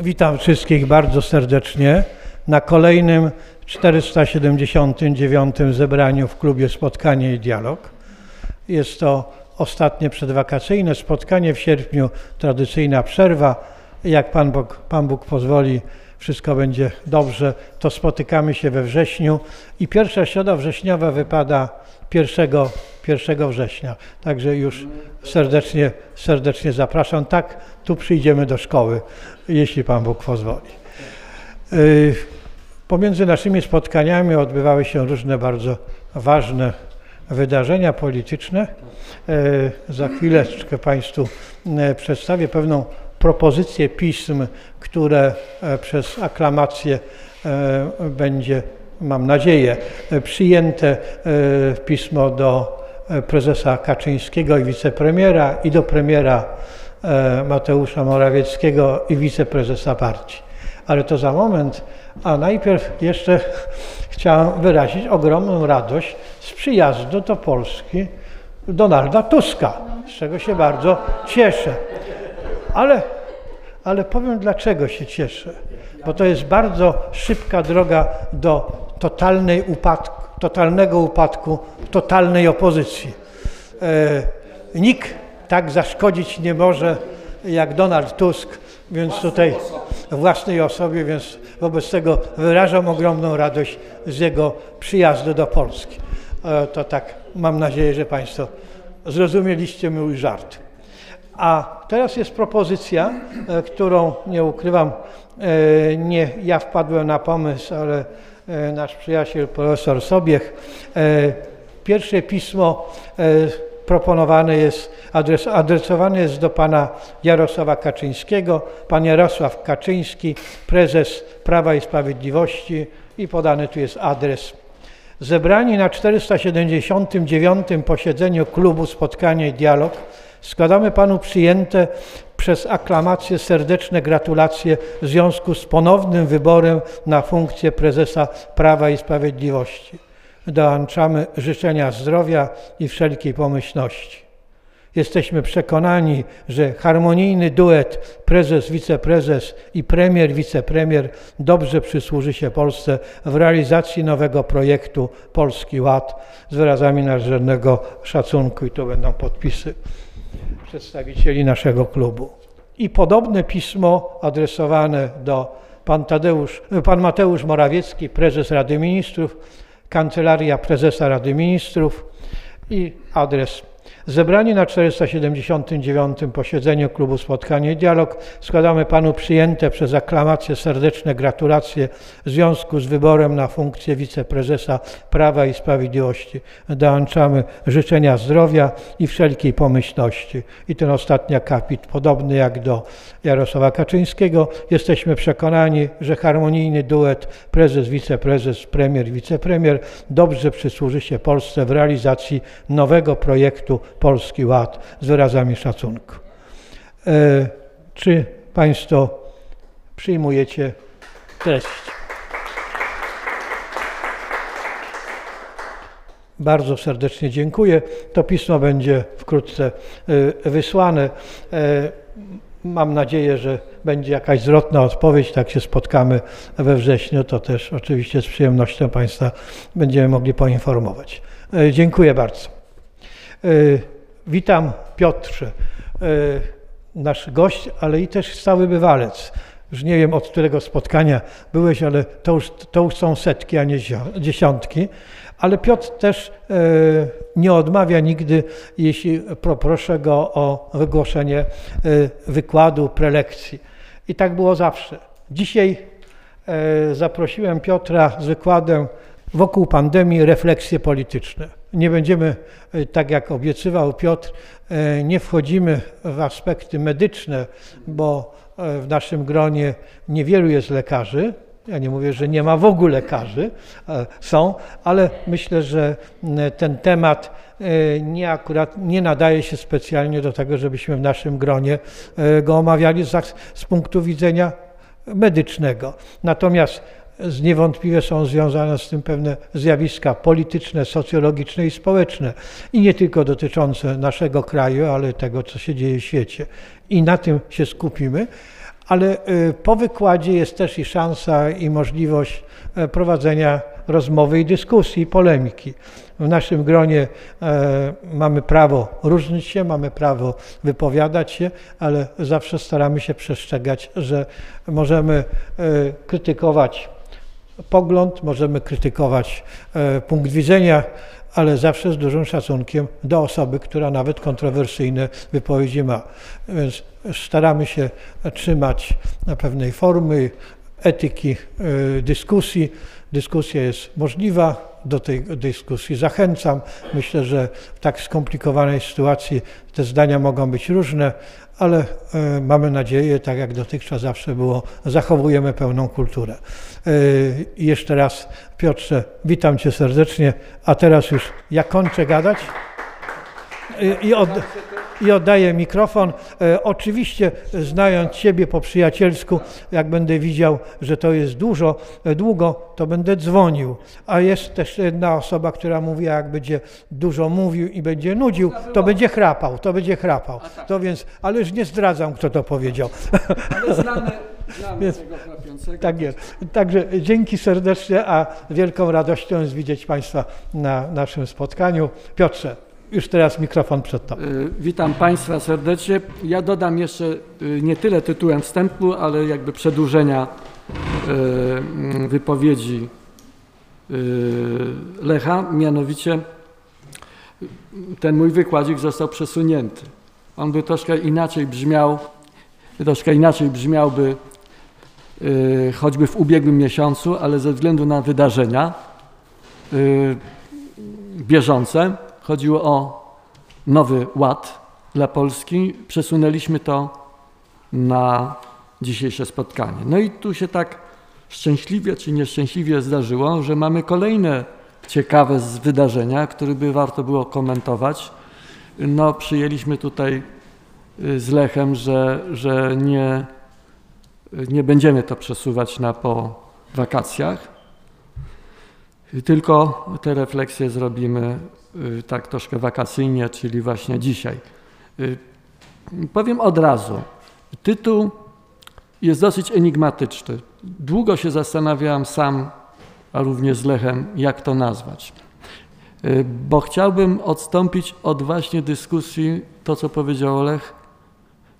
Witam wszystkich bardzo serdecznie na kolejnym 479 zebraniu w klubie Spotkanie i Dialog. Jest to ostatnie przedwakacyjne spotkanie w sierpniu, tradycyjna przerwa. Jak Pan Bóg, Pan Bóg pozwoli, wszystko będzie dobrze, to spotykamy się we wrześniu i pierwsza środa wrześniowa wypada 1, 1 września. Także już serdecznie, serdecznie zapraszam. Tak, tu przyjdziemy do szkoły, jeśli Pan Bóg pozwoli. Yy, Pomiędzy naszymi spotkaniami odbywały się różne bardzo ważne wydarzenia polityczne. Yy, Za chwileczkę Państwu yy, przedstawię pewną propozycję pism, które e, przez aklamację e, będzie, mam nadzieję, przyjęte e, pismo do prezesa Kaczyńskiego i wicepremiera i do premiera Mateusza Morawieckiego i wiceprezesa partii. Ale to za moment, a najpierw jeszcze chciałem wyrazić ogromną radość z przyjazdu do Polski Donalda Tuska, z czego się bardzo cieszę. Ale, ale powiem dlaczego się cieszę. Bo to jest bardzo szybka droga do totalnej upadku, totalnego upadku, totalnej opozycji. E, nikt tak zaszkodzić nie może jak Donald Tusk, więc tutaj własnej osobie, więc wobec tego wyrażam ogromną radość z jego przyjazdu do Polski. E, to tak mam nadzieję, że Państwo zrozumieliście mój żart. A teraz jest propozycja, e, którą nie ukrywam, e, nie ja wpadłem na pomysł, ale e, nasz przyjaciel profesor Sobiech. Pierwsze pismo proponowane jest, adres, adresowane jest do pana Jarosława Kaczyńskiego. Pan Jarosław Kaczyński, prezes Prawa i Sprawiedliwości i podany tu jest adres. Zebrani na 479. posiedzeniu klubu Spotkanie i Dialog składamy Panu przyjęte przez aklamację serdeczne gratulacje w związku z ponownym wyborem na funkcję prezesa Prawa i Sprawiedliwości. Dołączamy życzenia zdrowia i wszelkiej pomyślności. Jesteśmy przekonani, że harmonijny duet prezes, wiceprezes i premier, wicepremier dobrze przysłuży się Polsce w realizacji nowego projektu Polski Ład z wyrazami nadrzędnego szacunku i tu będą podpisy przedstawicieli naszego klubu. I podobne pismo adresowane do pan, Tadeusz, pan Mateusz Morawiecki, prezes Rady Ministrów, Kancelaria Prezesa Rady Ministrów i adres Zebrani na 479. posiedzeniu Klubu Spotkanie i Dialog składamy Panu przyjęte przez aklamację serdeczne gratulacje w związku z wyborem na funkcję wiceprezesa Prawa i Sprawiedliwości. Dołączamy życzenia zdrowia i wszelkiej pomyślności. I ten ostatni akapit, podobny jak do Jarosława Kaczyńskiego, jesteśmy przekonani, że harmonijny duet prezes, wiceprezes, premier, wicepremier dobrze przysłuży się Polsce w realizacji nowego projektu Polski Ład z wyrazami szacunku. E, czy Państwo przyjmujecie treść? Bardzo serdecznie dziękuję. To pismo będzie wkrótce e, wysłane. E, Mam nadzieję, że będzie jakaś zwrotna odpowiedź. Tak się spotkamy we wrześniu, to też oczywiście z przyjemnością Państwa będziemy mogli poinformować. Dziękuję bardzo. Witam Piotrze, e, nasz gość, ale i też stały bywalec. Już nie wiem od którego spotkania byłeś, ale to już, to już są setki, a nie dziesiątki. Ale Piotr też e, nie odmawia nigdy, jeśli poproszę go o wygłoszenie e, wykładu, prelekcji. I tak było zawsze. Dzisiaj zaprosiłem Piotra z wykładem wokół pandemii refleksje polityczne. Nie będziemy, e, tak jak obiecywał Piotr, e, nie wchodzimy w aspekty medyczne, bo e, w naszym gronie niewielu jest lekarzy. Ja nie mówię, że nie ma w ogóle lekarzy, są, ale myślę, że ten temat nie akurat nie nadaje się specjalnie do tego, żebyśmy w naszym gronie go omawiali z, z punktu widzenia medycznego. Natomiast niewątpliwie są związane z tym pewne zjawiska polityczne, socjologiczne i społeczne. I nie tylko dotyczące naszego kraju, ale tego, co się dzieje w świecie. I na tym się skupimy. Ale y, po wykładzie jest też i szansa i możliwość e, prowadzenia rozmowy i dyskusji, i polemiki. W naszym gronie e, mamy prawo różnić się, mamy prawo wypowiadać się, ale zawsze staramy się przestrzegać, że możemy e, krytykować pogląd, możemy krytykować e, punkt widzenia, ale zawsze z dużym szacunkiem do osoby, która nawet kontrowersyjne wypowiedzi ma. Więc staramy się trzymać pewnej formy etyki e, dyskusji. Dyskusja jest możliwa, do tej dyskusji zachęcam. Myślę, że w tak skomplikowanej sytuacji te zdania mogą być różne, ale e, mamy nadzieję, tak jak dotychczas zawsze było, zachowujemy pełną kulturę. E, jeszcze raz, Piotrze, witam Cię serdecznie, a teraz już ja kończę gadać. I- I, od, I oddaję mikrofon. E, oczywiście, znając Ciebie po przyjacielsku, jak będę widział, że to jest dużo, e, długo, to będę dzwonił. A jest też jedna osoba, która mówi, jak będzie dużo mówił i będzie nudził, to będzie chrapał, to będzie chrapał. To więc, ale już nie zdradzam, kto to powiedział. Ale znamy, znamy tego chrapiącego. Tak jest. Także dzięki serdecznie, a wielką radością jest widzieć Państwa na naszym spotkaniu. Piotrze, już teraz mikrofon przed Tobą. Y, Witam Państwa serdecznie. Ja dodam jeszcze y, nie tyle tytułem wstępu, ale jakby przedłużenia y, mm, wypowiedzi Lecha. Mianowicie ten mój wykładzik został przesunięty. On by troszkę inaczej brzmiał, troszkę inaczej brzmiałby choćby w ubiegłym miesiącu, ale ze względu na wydarzenia bieżące chodziło o nowy ład dla Polski. Przesunęliśmy to na dzisiejsze spotkanie. No i tu się tak szczęśliwie czy nieszczęśliwie zdarzyło, że mamy kolejne ciekawe wydarzenia, które by warto było komentować. No, przyjęliśmy tutaj y, z Lechem, że, że nie, nie będziemy to przesuwać na po wakacjach, tylko te refleksje zrobimy tak troszkę wakacyjnie, czyli właśnie dzisiaj. Y, Powiem od razu, tytuł jest dosyć enigmatyczny. Długo się zastanawiałem sam, a również z Lechem, jak to nazwać. Y, Bo chciałbym odstąpić od właśnie dyskusji, to co powiedział Lech,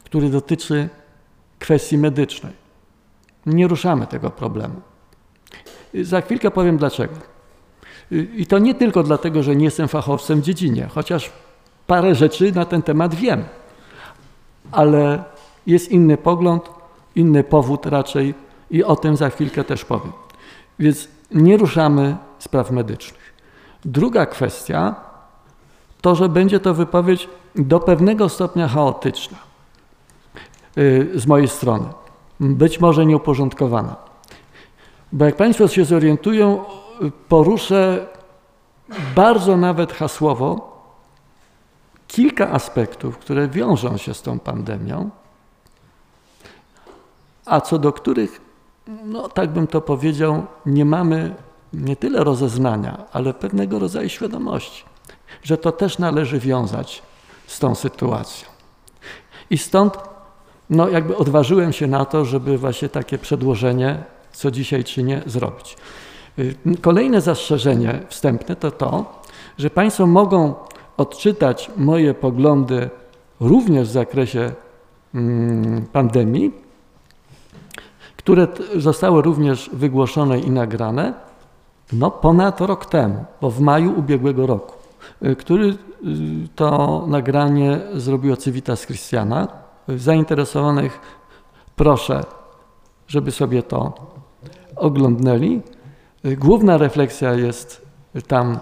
który dotyczy kwestii medycznej. Nie ruszamy tego problemu. Y, Za chwilkę powiem dlaczego. Y, I to nie tylko dlatego, że nie jestem fachowcem w dziedzinie, chociaż parę rzeczy na ten temat wiem, ale jest inny pogląd, inny powód raczej i o tym za chwilkę też powiem. Więc nie ruszamy spraw medycznych. Druga kwestia to, że będzie to wypowiedź do pewnego stopnia chaotyczna y, z mojej strony, być może nieuporządkowana. Bo jak Państwo się zorientują, poruszę bardzo nawet hasłowo kilka aspektów, które wiążą się z tą pandemią, a co do których, no tak bym to powiedział, nie mamy nie tyle rozeznania, ale pewnego rodzaju świadomości, że to też należy wiązać z tą sytuacją. I stąd no, jakby odważyłem się na to, żeby właśnie takie przedłożenie, co dzisiaj czynię, zrobić. Y, Kolejne zastrzeżenie wstępne to to, że Państwo mogą odczytać moje poglądy również w zakresie mm, pandemii, które zostały również wygłoszone i nagrane, no ponad rok temu, bo w maju ubiegłego roku, y, który y, to nagranie zrobiło Civitas Christiana. Zainteresowanych proszę, żeby sobie to oglądnęli. Główna refleksja jest tam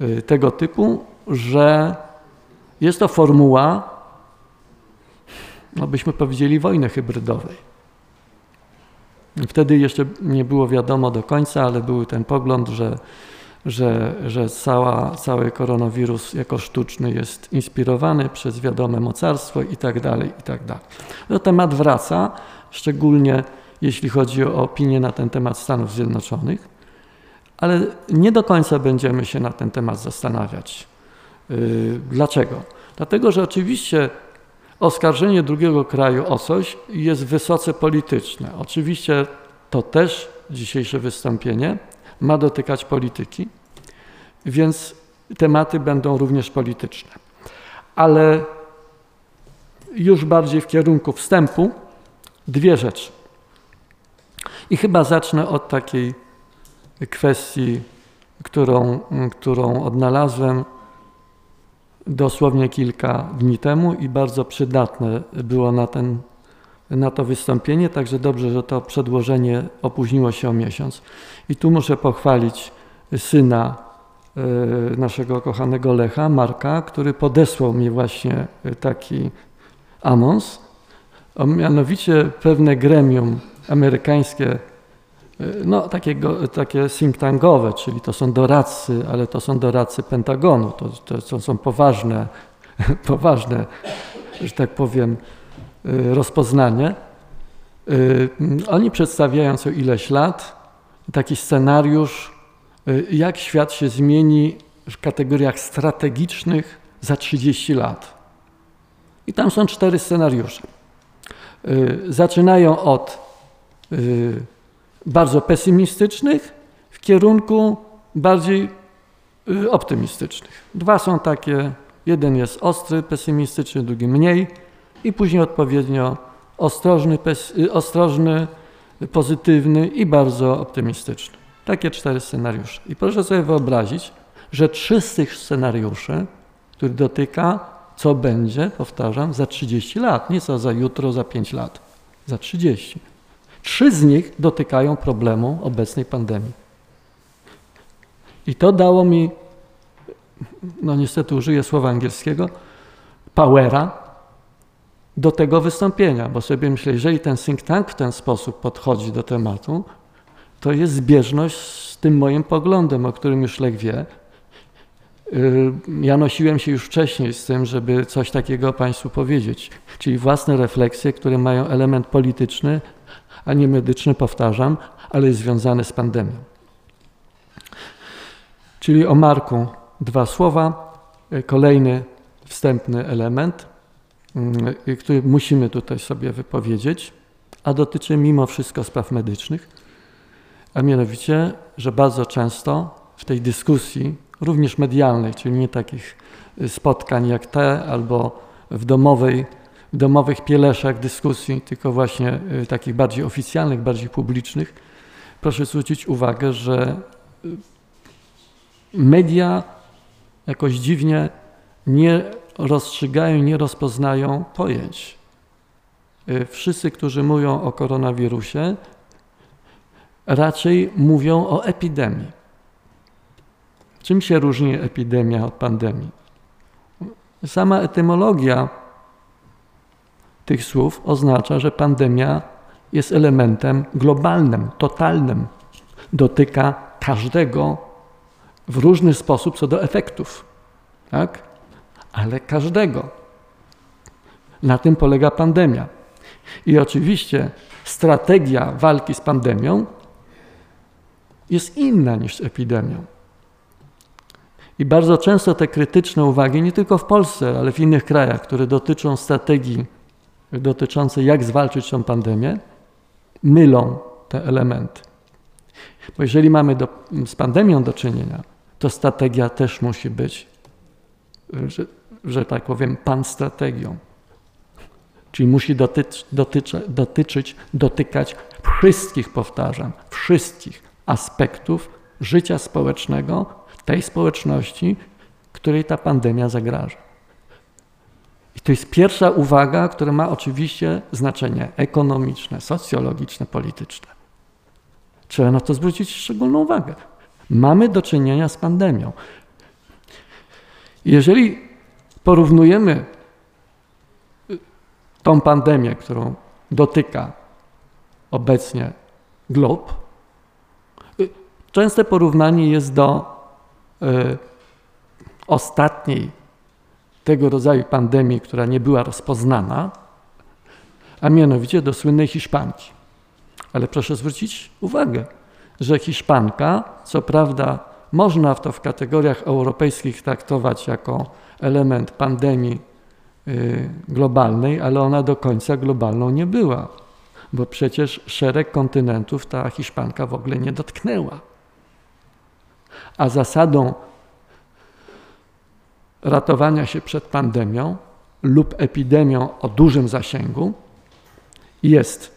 y, tego typu, że jest to formuła, no byśmy powiedzieli, wojny hybrydowej. Wtedy jeszcze nie było wiadomo do końca, ale był ten pogląd, że, że, że cała, cały koronawirus jako sztuczny jest inspirowany przez wiadome mocarstwo i tak dalej, i tak dalej. No, temat wraca, szczególnie jeśli chodzi o opinię na ten temat Stanów Zjednoczonych, ale nie do końca będziemy się na ten temat zastanawiać. Y, dlaczego? Dlatego, że oczywiście oskarżenie drugiego kraju o coś jest wysoce polityczne. Oczywiście to też dzisiejsze wystąpienie ma dotykać polityki, więc tematy będą również polityczne. Ale już bardziej w kierunku wstępu dwie rzeczy. I chyba zacznę od takiej kwestii, którą, którą odnalazłem dosłownie kilka dni temu i bardzo przydatne było na, ten, na to wystąpienie, także dobrze, że to przedłożenie opóźniło się o miesiąc. I tu muszę pochwalić syna e, naszego kochanego Lecha, Marka, który podesłał mi właśnie taki amons, a mianowicie pewne gremium amerykańskie Y, no, takiego, takie think tankowe, czyli to są doradcy, ale to są doradcy Pentagonu, to, to są poważne, poważne, że tak powiem, y, rozpoznanie. Y, oni przedstawiają co ileś lat taki scenariusz, jak świat się zmieni w kategoriach strategicznych za 30 lat. I tam są cztery scenariusze. Zaczynają od bardzo pesymistycznych w kierunku bardziej y, optymistycznych. Dwa są takie, jeden jest ostry, pesymistyczny, drugi mniej i później odpowiednio ostrożny, y, ostrożny pozytywny i bardzo optymistyczny. Takie cztery scenariusze. I proszę sobie wyobrazić, że trzy z tych scenariuszy, który dotyka, co będzie, powtarzam, za 30 lat, nie co za jutro, za 5 lat, za 30. Trzy z nich dotykają problemu obecnej pandemii. I to dało mi, no niestety użyję słowa angielskiego, powera do tego wystąpienia, bo sobie myślę, jeżeli ten think tank w ten sposób podchodzi do tematu, to jest zbieżność z tym moim poglądem, o którym już Lech wie. Y, ja nosiłem się już wcześniej z tym, żeby coś takiego Państwu powiedzieć, czyli własne refleksje, które mają element polityczny, a nie medyczny, powtarzam, ale jest związany z pandemią. Czyli o Marku dwa słowa. Kolejny wstępny element, mm, który musimy tutaj sobie wypowiedzieć, a dotyczy mimo wszystko spraw medycznych, a mianowicie, że bardzo często w tej dyskusji, również medialnej, czyli nie takich spotkań jak te, albo w domowej domowych pieleszach dyskusji, tylko właśnie y, takich bardziej oficjalnych, bardziej publicznych, proszę zwrócić uwagę, że y, media jakoś dziwnie nie rozstrzygają, nie rozpoznają pojęć. Y, wszyscy, którzy mówią o koronawirusie, raczej mówią o epidemii. Czym się różni epidemia od pandemii? Sama etymologia tych słów oznacza, że pandemia jest elementem globalnym, totalnym. Dotyka każdego w różny sposób co do efektów. Tak? Ale każdego. Na tym polega pandemia. I oczywiście strategia walki z pandemią jest inna niż z epidemią. I bardzo często te krytyczne uwagi, nie tylko w Polsce, ale w innych krajach, które dotyczą strategii dotyczące jak zwalczyć tą pandemię, mylą te elementy. Bo jeżeli mamy do, z pandemią do czynienia, to strategia też musi być, że, że tak powiem, pan strategią. Czyli musi dotyczy, dotyczy, dotyczyć, dotykać wszystkich, powtarzam, wszystkich aspektów życia społecznego tej społeczności, której ta pandemia zagraża. I to jest pierwsza uwaga, która ma oczywiście znaczenie ekonomiczne, socjologiczne, polityczne. Trzeba na to zwrócić szczególną uwagę. Mamy do czynienia z pandemią. Jeżeli porównujemy tą pandemię, którą dotyka obecnie glob, częste porównanie jest do y, ostatniej tego rodzaju pandemii, która nie była rozpoznana, a mianowicie do słynnej Hiszpanki. Ale proszę zwrócić uwagę, że Hiszpanka, co prawda można to w kategoriach europejskich traktować jako element pandemii y, globalnej, ale ona do końca globalną nie była, bo przecież szereg kontynentów ta Hiszpanka w ogóle nie dotknęła. A zasadą ratowania się przed pandemią lub epidemią o dużym zasięgu jest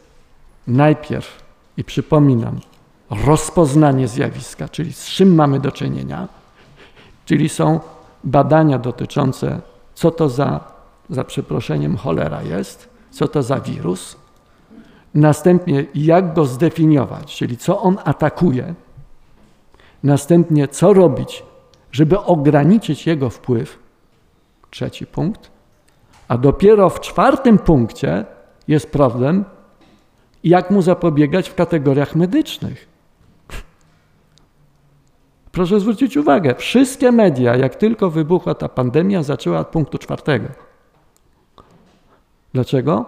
najpierw, i przypominam, rozpoznanie zjawiska, czyli z czym mamy do czynienia, czyli są badania dotyczące, co to za, za przeproszeniem, cholera jest, co to za wirus, następnie jak go zdefiniować, czyli co on atakuje, następnie co robić, żeby ograniczyć jego wpływ, trzeci punkt, a dopiero w czwartym punkcie jest problem, jak mu zapobiegać w kategoriach medycznych. Proszę zwrócić uwagę, wszystkie media, jak tylko wybuchła ta pandemia, zaczęła od punktu czwartego. Dlaczego?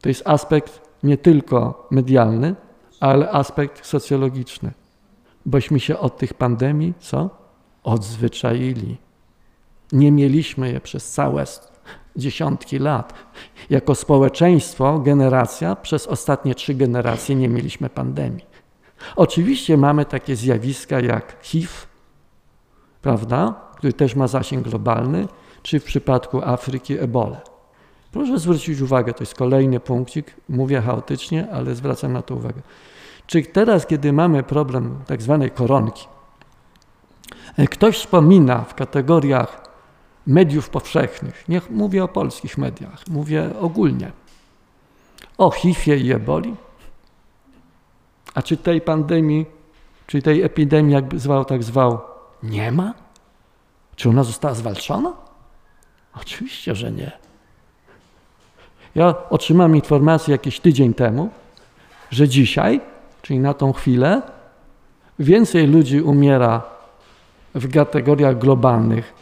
To jest aspekt nie tylko medialny, ale aspekt socjologiczny. Bośmy się od tych pandemii, co? Odzwyczaili. Nie mieliśmy je przez całe dziesiątki lat. Jako społeczeństwo, generacja, przez ostatnie trzy generacje nie mieliśmy pandemii. Oczywiście mamy takie zjawiska jak HIV, prawda, który też ma zasięg globalny, czy w przypadku Afryki Ebola. Proszę zwrócić uwagę, to jest kolejny punkcik, mówię chaotycznie, ale zwracam na to uwagę. Czy teraz, kiedy mamy problem tak zwanej koronki, ktoś wspomina w kategoriach mediów powszechnych, nie mówię o polskich mediach, mówię ogólnie, o HIV-ie i eboli, a czy tej pandemii, czy tej epidemii, jakby zwał, tak zwał, nie ma? Czy ona została zwalczona? Oczywiście, że nie. Ja otrzymałem informację jakiś tydzień temu, że dzisiaj, czyli na tą chwilę, więcej ludzi umiera w kategoriach globalnych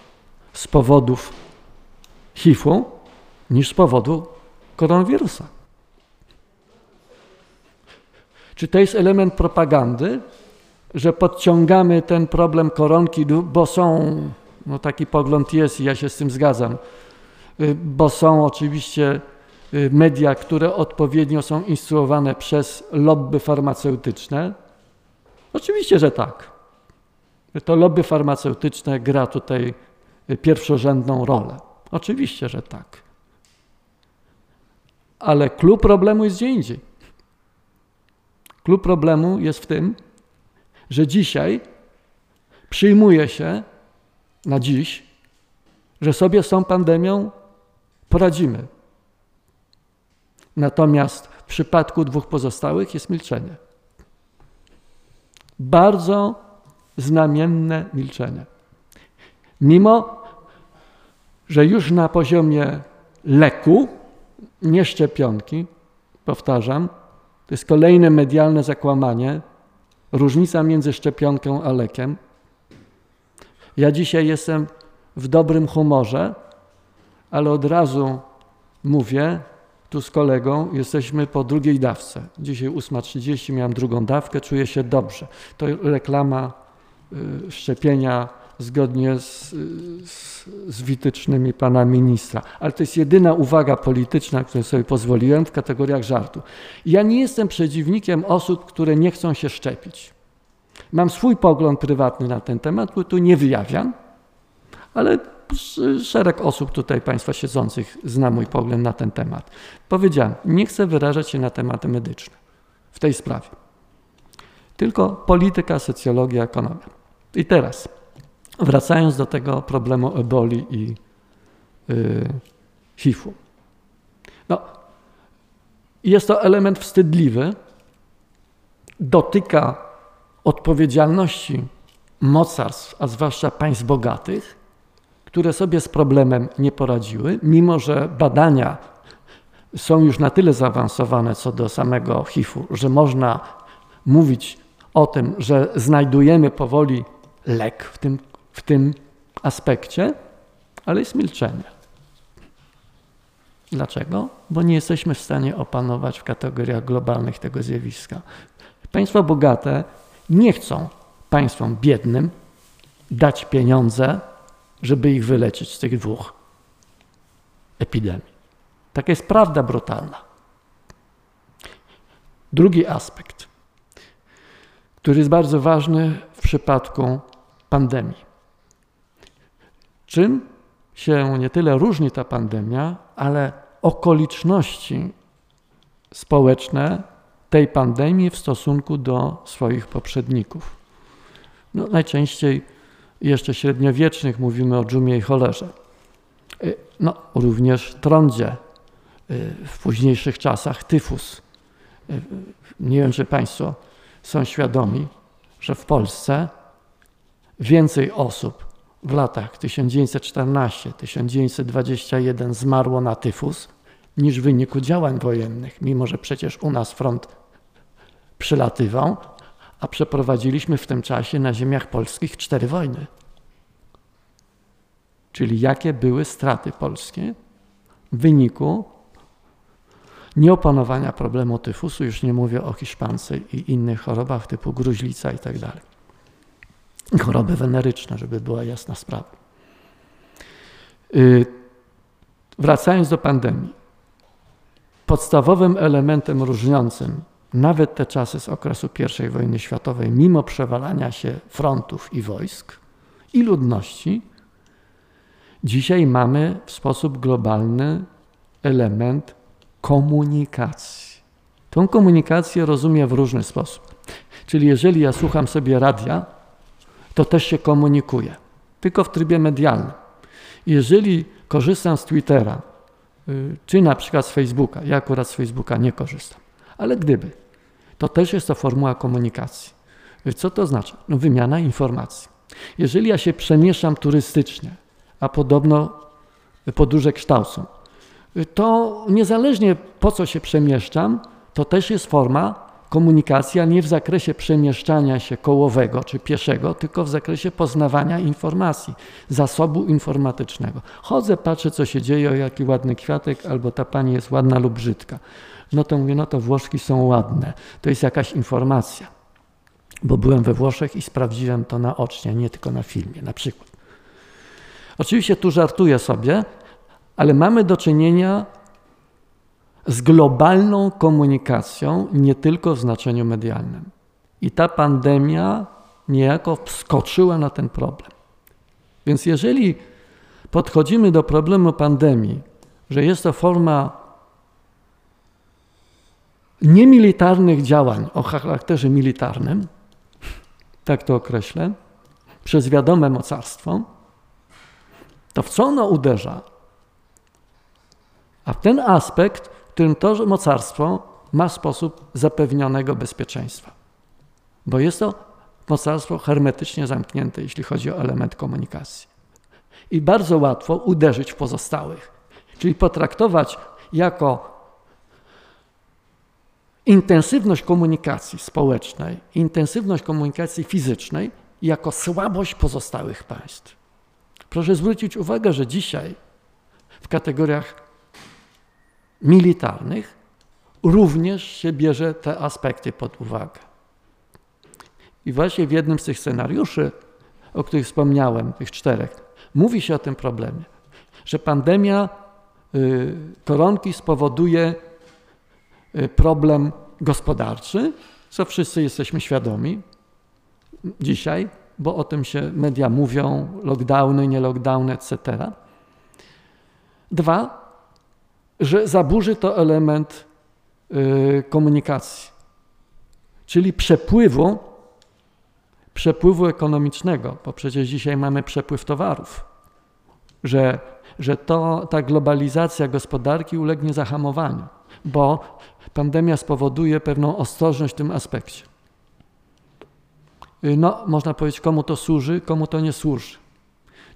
z powodów HIV-u niż z powodu koronawirusa. Czy to jest element propagandy, że podciągamy ten problem koronki, bo są, no taki pogląd jest i ja się z tym zgadzam, y, bo są oczywiście media, które odpowiednio są instruowane przez lobby farmaceutyczne? Oczywiście, że tak. To lobby farmaceutyczne gra tutaj pierwszorzędną rolę. Oczywiście, że tak. Ale klucz problemu jest gdzie indziej. Klucz problemu jest w tym, że dzisiaj przyjmuje się na dziś, że sobie z tą pandemią poradzimy. Natomiast w przypadku dwóch pozostałych jest milczenie. Bardzo znamienne milczenie. Mimo, że już na poziomie leku, nie szczepionki, powtarzam, to jest kolejne medialne zakłamanie, różnica między szczepionką a lekiem. Ja dzisiaj jestem w dobrym humorze, ale od razu mówię, tu z kolegą jesteśmy po drugiej dawce. Dzisiaj 8.30 miałem drugą dawkę, czuję się dobrze. To reklama y, szczepienia zgodnie z, z, z wytycznymi pana ministra. Ale to jest jedyna uwaga polityczna, którą sobie pozwoliłem w kategoriach żartu. Ja nie jestem przeciwnikiem osób, które nie chcą się szczepić. Mam swój pogląd prywatny na ten temat, który tu nie wyjawiam, ale szereg osób tutaj Państwa siedzących zna mój pogląd na ten temat. Powiedziałem, nie chcę wyrażać się na tematy medyczne w tej sprawie. Tylko polityka, socjologia, ekonomia. I teraz Wracając do tego problemu eboli i yy, HIV-u. No, jest to element wstydliwy, dotyka odpowiedzialności mocarstw, a zwłaszcza państw bogatych, które sobie z problemem nie poradziły, mimo że badania są już na tyle zaawansowane co do samego HIV-u, że można mówić o tym, że znajdujemy powoli lek w tym w tym aspekcie, ale jest milczenie. Dlaczego? Bo nie jesteśmy w stanie opanować w kategoriach globalnych tego zjawiska. Państwa bogate nie chcą państwom biednym dać pieniądze, żeby ich wyleczyć z tych dwóch epidemii. Taka jest prawda brutalna. Drugi aspekt, który jest bardzo ważny w przypadku pandemii. Czym się nie tyle różni ta pandemia, ale okoliczności społeczne tej pandemii w stosunku do swoich poprzedników. No, najczęściej jeszcze średniowiecznych mówimy o dżumie i cholerze. Y, no, również trądzie, y, w późniejszych czasach tyfus. Y, nie wiem, czy Państwo są świadomi, że w Polsce więcej osób w latach 1914-1921 zmarło na tyfus niż w wyniku działań wojennych, mimo że przecież u nas front przylatywał, a przeprowadziliśmy w tym czasie na ziemiach polskich cztery wojny. Czyli jakie były straty polskie w wyniku nieopanowania problemu tyfusu, już nie mówię o hiszpance i innych chorobach typu gruźlica i tak dalej. Choroby weneryczne, żeby była jasna sprawa. Y, wracając do pandemii. Podstawowym elementem różniącym nawet te czasy z okresu I wojny światowej, mimo przewalania się frontów i wojsk i ludności, dzisiaj mamy w sposób globalny element komunikacji. Tą komunikację rozumiem w różny sposób. Czyli jeżeli ja słucham sobie radia, to też się komunikuję, tylko w trybie medialnym. Jeżeli korzystam z Twittera, y, czy na przykład z Facebooka, ja akurat z Facebooka nie korzystam, ale gdyby, to też jest to formuła komunikacji. Co to znaczy? No, wymiana informacji. Jeżeli ja się przemieszczam turystycznie, a podobno podróże kształcą, to niezależnie po co się przemieszczam, to też jest forma komunikacji, a nie w zakresie przemieszczania się kołowego czy pieszego, tylko w zakresie poznawania informacji, zasobu informatycznego. Chodzę, patrzę, co się dzieje, o jaki ładny kwiatek, albo ta pani jest ładna lub brzydka. No to mówię, no to Włoszki są ładne. To jest jakaś informacja. Bo byłem we Włoszech i sprawdziłem to naocznie, nie tylko na filmie, na przykład. Oczywiście tu żartuję sobie, ale mamy do czynienia z globalną komunikacją, nie tylko w znaczeniu medialnym. I ta pandemia niejako wskoczyła na ten problem. Więc jeżeli podchodzimy do problemu pandemii, że jest to forma niemilitarnych działań o charakterze militarnym, tak to określę, przez wiadome mocarstwo, to w co ono uderza? A w ten aspekt, w którym to mocarstwo ma sposób zapewnionego bezpieczeństwa. Bo jest to mocarstwo hermetycznie zamknięte, jeśli chodzi o element komunikacji. I bardzo łatwo uderzyć w pozostałych, czyli potraktować jako intensywność komunikacji społecznej, intensywność komunikacji fizycznej jako słabość pozostałych państw. Proszę zwrócić uwagę, że dzisiaj w kategoriach militarnych również się bierze te aspekty pod uwagę. I właśnie w jednym z tych scenariuszy, o których wspomniałem, tych czterech, mówi się o tym problemie, że pandemia y, koronki spowoduje problem gospodarczy, co wszyscy jesteśmy świadomi dzisiaj, bo o tym się media mówią, lockdowny, nie lockdowny, etc. Dwa, że zaburzy to element y, komunikacji, czyli przepływu, przepływu ekonomicznego, bo przecież dzisiaj mamy przepływ towarów, że, że to, ta globalizacja gospodarki ulegnie zahamowaniu, bo pandemia spowoduje pewną ostrożność w tym aspekcie. Y, no, można powiedzieć, komu to służy, komu to nie służy.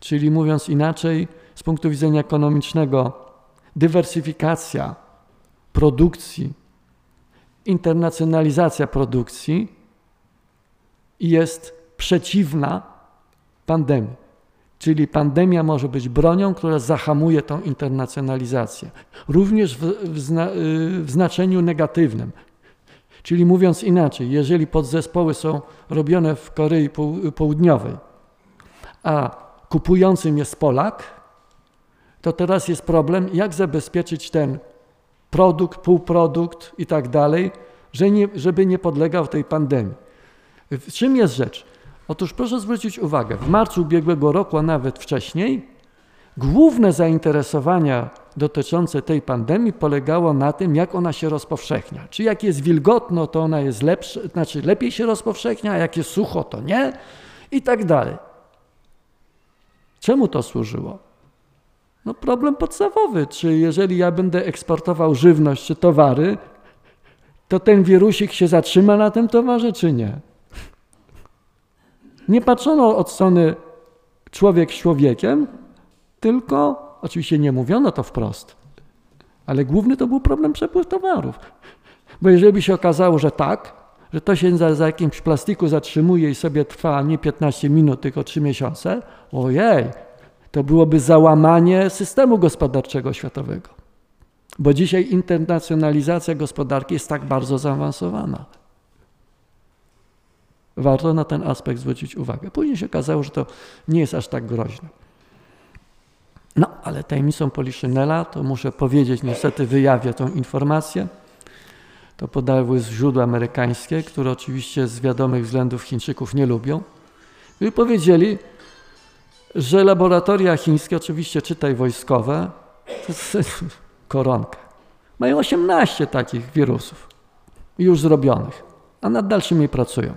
Czyli mówiąc inaczej, z punktu widzenia ekonomicznego, dywersyfikacja produkcji, internacjonalizacja produkcji jest przeciwna pandemii. Czyli pandemia może być bronią, która zahamuje tą internacjonalizację. Również w, w, zna, w znaczeniu negatywnym. Czyli mówiąc inaczej, jeżeli podzespoły są robione w Korei Południowej, a kupującym jest Polak, to teraz jest problem, jak zabezpieczyć ten produkt, półprodukt i tak dalej, żeby nie podlegał tej pandemii. W czym jest rzecz? Otóż proszę zwrócić uwagę, w marcu ubiegłego roku, a nawet wcześniej, główne zainteresowania dotyczące tej pandemii polegało na tym, jak ona się rozpowszechnia. Czy jak jest wilgotno, to ona jest lepsza, znaczy lepiej się rozpowszechnia, a jak jest sucho, to nie i tak dalej. Czemu to służyło? No problem podstawowy, czy jeżeli ja będę eksportował żywność czy towary, to ten wirusik się zatrzyma na tym towarze, czy nie? Nie patrzono od strony człowiek człowiekiem, tylko, oczywiście nie mówiono to wprost, ale główny to był problem przepływ towarów. Bo jeżeli by się okazało, że tak, że to się za, za jakimś plastiku zatrzymuje i sobie trwa nie 15 minut, tylko 3 miesiące, ojej, to byłoby załamanie systemu gospodarczego światowego. Bo dzisiaj internacjonalizacja gospodarki jest tak bardzo zaawansowana. Warto na ten aspekt zwrócić uwagę. Później się okazało, że to nie jest aż tak groźne. No, ale tajemnicą Poliszynela, to muszę powiedzieć, niestety wyjawię tą informację. To podały źródła amerykańskie, które oczywiście z wiadomych względów Chińczyków nie lubią. I powiedzieli, że laboratoria chińskie, oczywiście czytaj wojskowe, to jest koronka. Mają 18 takich wirusów już zrobionych, a nad dalszymi pracują.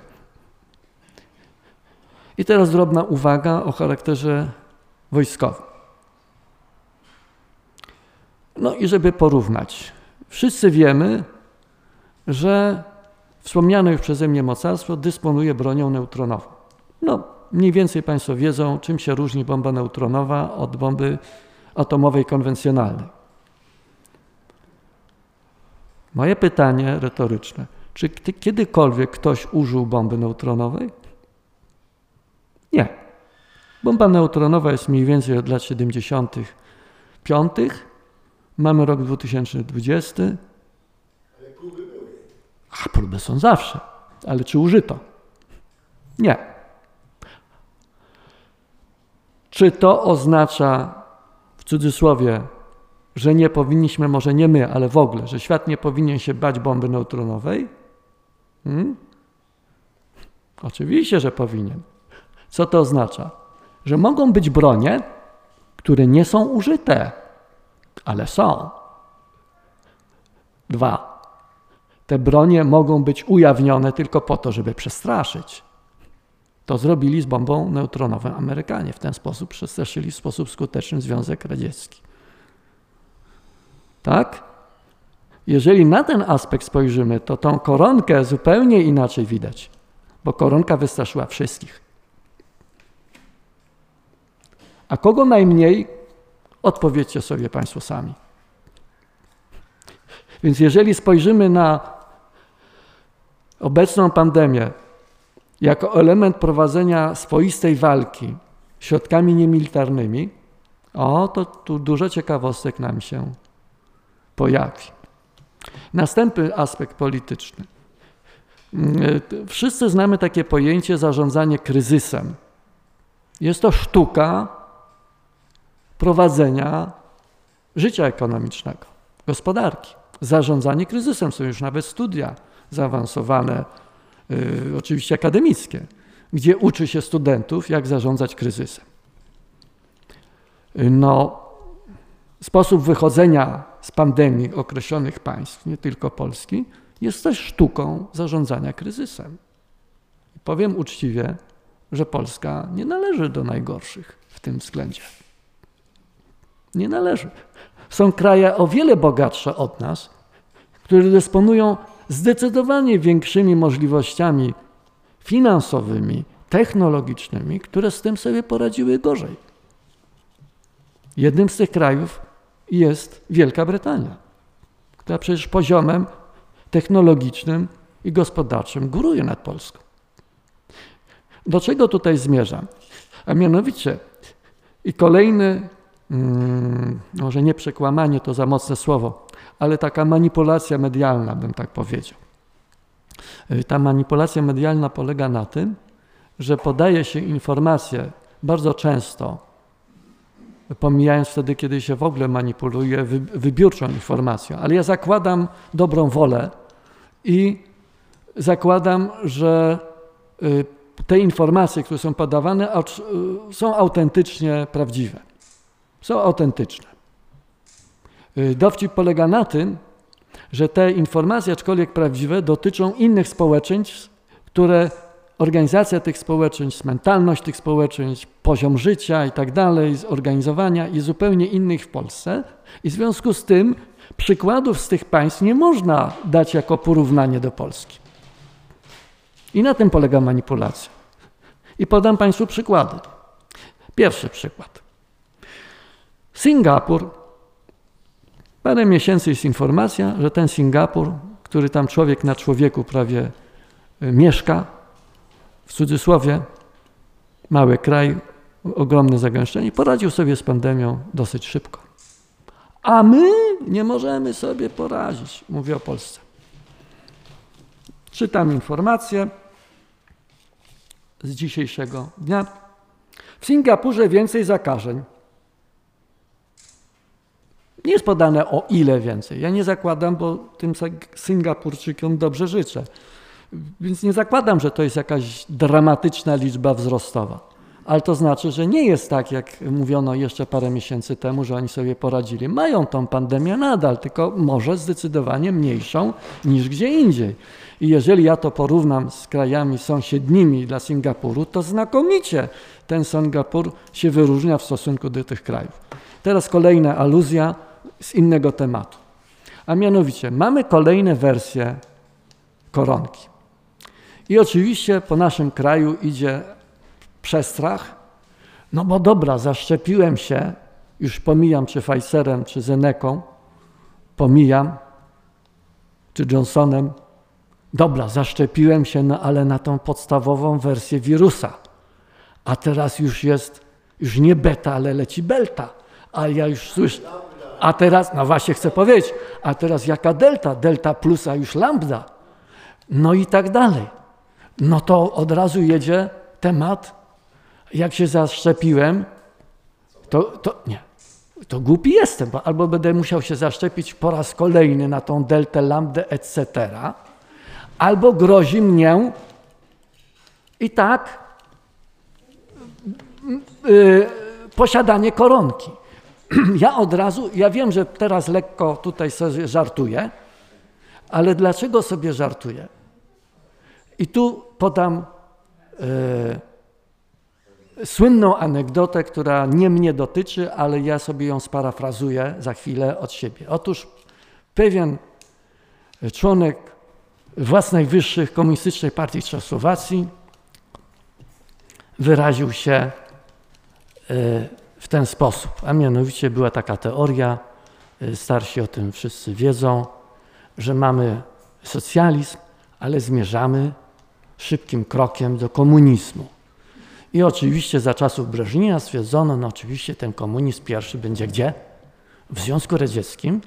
I teraz drobna uwaga o charakterze wojskowym. No i żeby porównać. Wszyscy wiemy, że wspomniane już przeze mnie mocarstwo dysponuje bronią neutronową. No, mniej więcej Państwo wiedzą, czym się różni bomba neutronowa od bomby atomowej konwencjonalnej. Moje pytanie retoryczne: czy kiedykolwiek ktoś użył bomby neutronowej? Nie. Bomba neutronowa jest mniej więcej od lat 75. Mamy rok 2020. Ale próby były. A próby są zawsze. Ale czy użyto? Nie. Czy to oznacza, w cudzysłowie, że nie powinniśmy, może nie my, ale w ogóle, że świat nie powinien się bać bomby neutronowej? Hmm? Oczywiście, że powinien. Co to oznacza? Że mogą być bronie, które nie są użyte, ale są. Dwa. Te bronie mogą być ujawnione tylko po to, żeby przestraszyć. To zrobili z bombą neutronową Amerykanie. W ten sposób przestraszyli w sposób skuteczny Związek Radziecki. Tak? Jeżeli na ten aspekt spojrzymy, to tą koronkę zupełnie inaczej widać, bo koronka wystraszyła wszystkich. A kogo najmniej? Odpowiedzcie sobie Państwo sami. Więc jeżeli spojrzymy na obecną pandemię jako element prowadzenia swoistej walki środkami niemilitarnymi, o, to tu dużo ciekawostek nam się pojawi. Następny aspekt polityczny. Wszyscy znamy takie pojęcie zarządzanie kryzysem. Jest to sztuka prowadzenia życia ekonomicznego, gospodarki. Zarządzanie kryzysem są już nawet studia zaawansowane, yy, oczywiście akademickie, gdzie uczy się studentów, jak zarządzać kryzysem. No, sposób wychodzenia z pandemii określonych państw, nie tylko Polski, jest też sztuką zarządzania kryzysem. Powiem uczciwie, że Polska nie należy do najgorszych w tym względzie. Nie należy. Są kraje o wiele bogatsze od nas, które dysponują zdecydowanie większymi możliwościami finansowymi, technologicznymi, które z tym sobie poradziły gorzej. Jednym z tych krajów jest Wielka Brytania, która przecież poziomem technologicznym i gospodarczym góruje nad Polską. Do czego tutaj zmierzam? A mianowicie I kolejny, może nie przekłamanie to za mocne słowo, ale taka manipulacja medialna, bym tak powiedział. Y, ta manipulacja medialna polega na tym, że podaje się informacje bardzo często, pomijając wtedy, kiedy się w ogóle manipuluje wybiórczą informacją, ale ja zakładam dobrą wolę i zakładam, że y, te informacje, które są podawane, y, są autentycznie prawdziwe. Są autentyczne. Dowcip polega na tym, że te informacje, aczkolwiek prawdziwe, dotyczą innych społeczeństw, które organizacja tych społeczeństw, mentalność tych społeczeństw, poziom życia i tak dalej, zorganizowania i zupełnie innych w Polsce. I w związku z tym przykładów z tych państw nie można dać jako porównanie do Polski. I na tym polega manipulacja. I podam Państwu przykłady. Pierwszy przykład. Singapur Parę miesięcy jest informacja, że ten Singapur, który tam człowiek na człowieku prawie e, mieszka, w cudzysłowie, mały kraj, ogromne zagęszczenie, poradził sobie z pandemią dosyć szybko. A my nie możemy sobie poradzić, mówię o Polsce. Czytam informację z dzisiejszego dnia. W Singapurze więcej zakażeń. Nie jest podane o ile więcej. Ja nie zakładam, bo tym Singapurczykom dobrze życzę. Więc nie zakładam, że to jest jakaś dramatyczna liczba wzrostowa. Ale to znaczy, że nie jest tak, jak mówiono jeszcze parę miesięcy temu, że oni sobie poradzili. Mają tą pandemię nadal, tylko może zdecydowanie mniejszą niż gdzie indziej. I jeżeli ja to porównam z krajami sąsiednimi dla Singapuru, to znakomicie ten Singapur się wyróżnia w stosunku do tych krajów. Teraz kolejna aluzja z innego tematu. A mianowicie mamy kolejne wersje koronki. I oczywiście po naszym kraju idzie przestrach, no bo dobra, zaszczepiłem się, już pomijam czy Pfizerem, czy Zeneką, pomijam, czy Johnsonem. Dobra, zaszczepiłem się, no ale na tą podstawową wersję wirusa. A teraz już jest, już nie beta, ale leci belta. A ja już słyszę, a teraz, no właśnie chcę powiedzieć, a teraz jaka delta? Delta plus, a już lambda. No i tak dalej. No to od razu jedzie temat, jak się zaszczepiłem, to, to nie, to głupi jestem, bo albo będę musiał się zaszczepić po raz kolejny na tą deltę, lambdę, etc., albo grozi mnie i tak yy, posiadanie koronki. ja od razu, ja wiem, że teraz lekko tutaj sobie żartuję, ale dlaczego sobie żartuję? I tu podam e, słynną anegdotę, która nie mnie dotyczy, ale ja sobie ją sparafrazuję za chwilę od siebie. Otóż pewien członek władz najwyższych Komunistycznej Partii Czechosłowacji wyraził się e, w ten sposób. A mianowicie była taka teoria, y, starsi o tym wszyscy wiedzą, że mamy socjalizm, ale zmierzamy szybkim krokiem do komunizmu. I oczywiście za czasów Breżnina stwierdzono, no oczywiście ten komunizm pierwszy będzie gdzie? W Związku Radzieckim,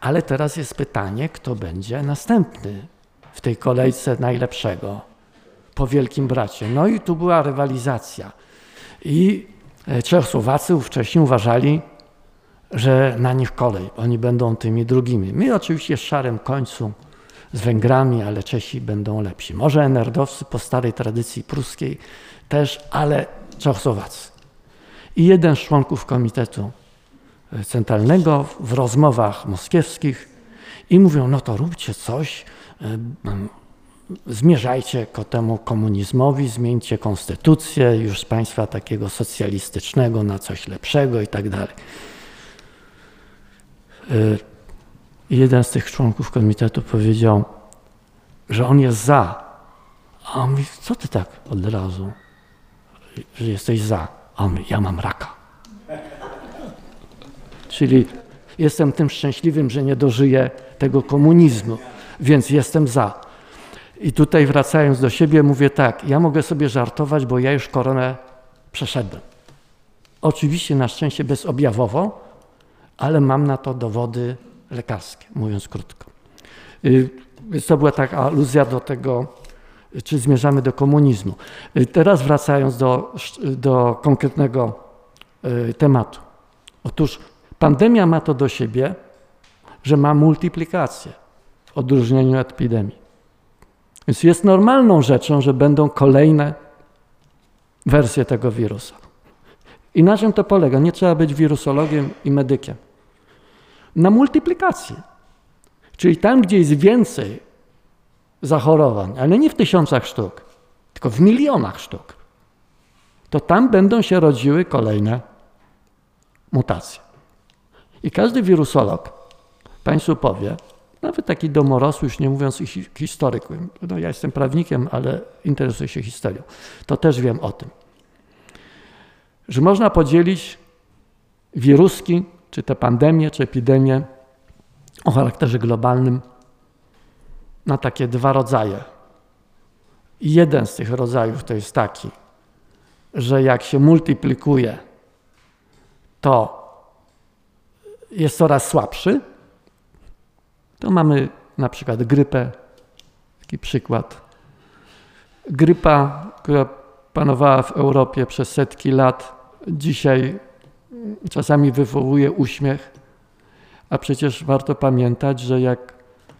ale teraz jest pytanie, kto będzie następny w tej kolejce najlepszego po Wielkim Bracie. No i tu była rywalizacja. I Czechosłowacy wcześniej uważali, że na nich kolej, oni będą tymi drugimi. My oczywiście w szarym końcu z Węgrami, ale Czesi będą lepsi. Może enerdowcy po starej tradycji pruskiej też, ale Czechosłowacy. I jeden z członków Komitetu Centralnego w rozmowach moskiewskich i mówią, no to róbcie coś, e, zmierzajcie ku temu komunizmowi, zmieńcie konstytucję już z państwa takiego socjalistycznego na coś lepszego i tak dalej. Y, jeden z tych członków komitetu powiedział, że on jest za. A on mówi, co ty tak od razu, że jesteś za? A on mówi, ja mam raka. Czyli jestem tym szczęśliwym, że nie dożyję tego komunizmu, więc jestem za. I tutaj wracając do siebie, mówię tak, ja mogę sobie żartować, bo ja już koronę przeszedłem. Oczywiście na szczęście bezobjawowo, ale mam na to dowody lekarskie, mówiąc krótko. Y, więc to była taka aluzja do tego, czy zmierzamy do komunizmu. Y, teraz wracając do, do konkretnego y, tematu. Otóż pandemia ma to do siebie, że ma multiplikację w odróżnieniu od epidemii. Więc jest normalną rzeczą, że będą kolejne wersje tego wirusa. I na czym to polega? Nie trzeba być wirusologiem i medykiem. Na multiplikacji. Czyli tam, gdzie jest więcej zachorowań, ale nie w tysiącach sztuk, tylko w milionach sztuk, to tam będą się rodziły kolejne mutacje. I każdy wirusolog Państwu powie, nawet taki domorosły, już nie mówiąc historyk, no ja jestem prawnikiem, ale interesuję się historią, to też wiem o tym, że można podzielić wiruski, czy te pandemie, czy epidemie o charakterze globalnym na takie dwa rodzaje. Jeden z tych rodzajów to jest taki, że jak się multiplikuje, to jest coraz słabszy. To mamy na przykład grypę, taki przykład. Grypa, która panowała w Europie przez setki lat, dzisiaj czasami wywołuje uśmiech, a przecież warto pamiętać, że jak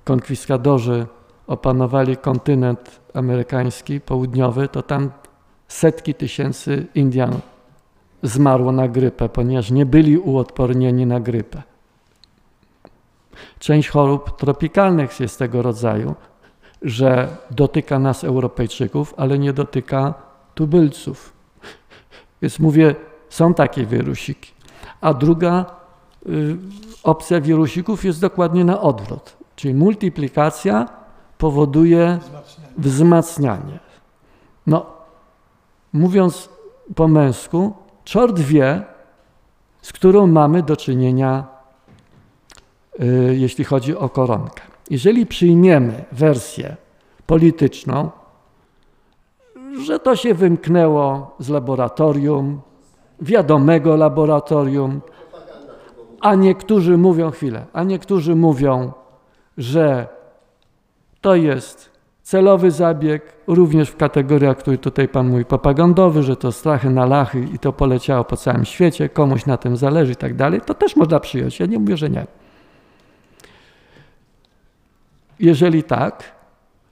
konkwistadorzy opanowali kontynent amerykański, południowy, to tam setki tysięcy Indian zmarło na grypę, ponieważ nie byli uodpornieni na grypę. Część chorób tropikalnych jest tego rodzaju, że dotyka nas Europejczyków, ale nie dotyka tubylców. Więc mówię, są takie wirusiki. A druga y, opcja wirusików jest dokładnie na odwrót, czyli multiplikacja powoduje wzmacnianie. No, mówiąc po męsku, czort wie, z którą mamy do czynienia, jeśli chodzi o koronkę. Jeżeli przyjmiemy wersję polityczną, że to się wymknęło z laboratorium, wiadomego laboratorium, a niektórzy mówią, chwilę, a niektórzy mówią, że to jest celowy zabieg, również w kategoriach, który tutaj Pan mówi, propagandowy, że to strachy na lachy i to poleciało po całym świecie, komuś na tym zależy i tak dalej, to też można przyjąć. Ja nie mówię, że nie. Jeżeli tak,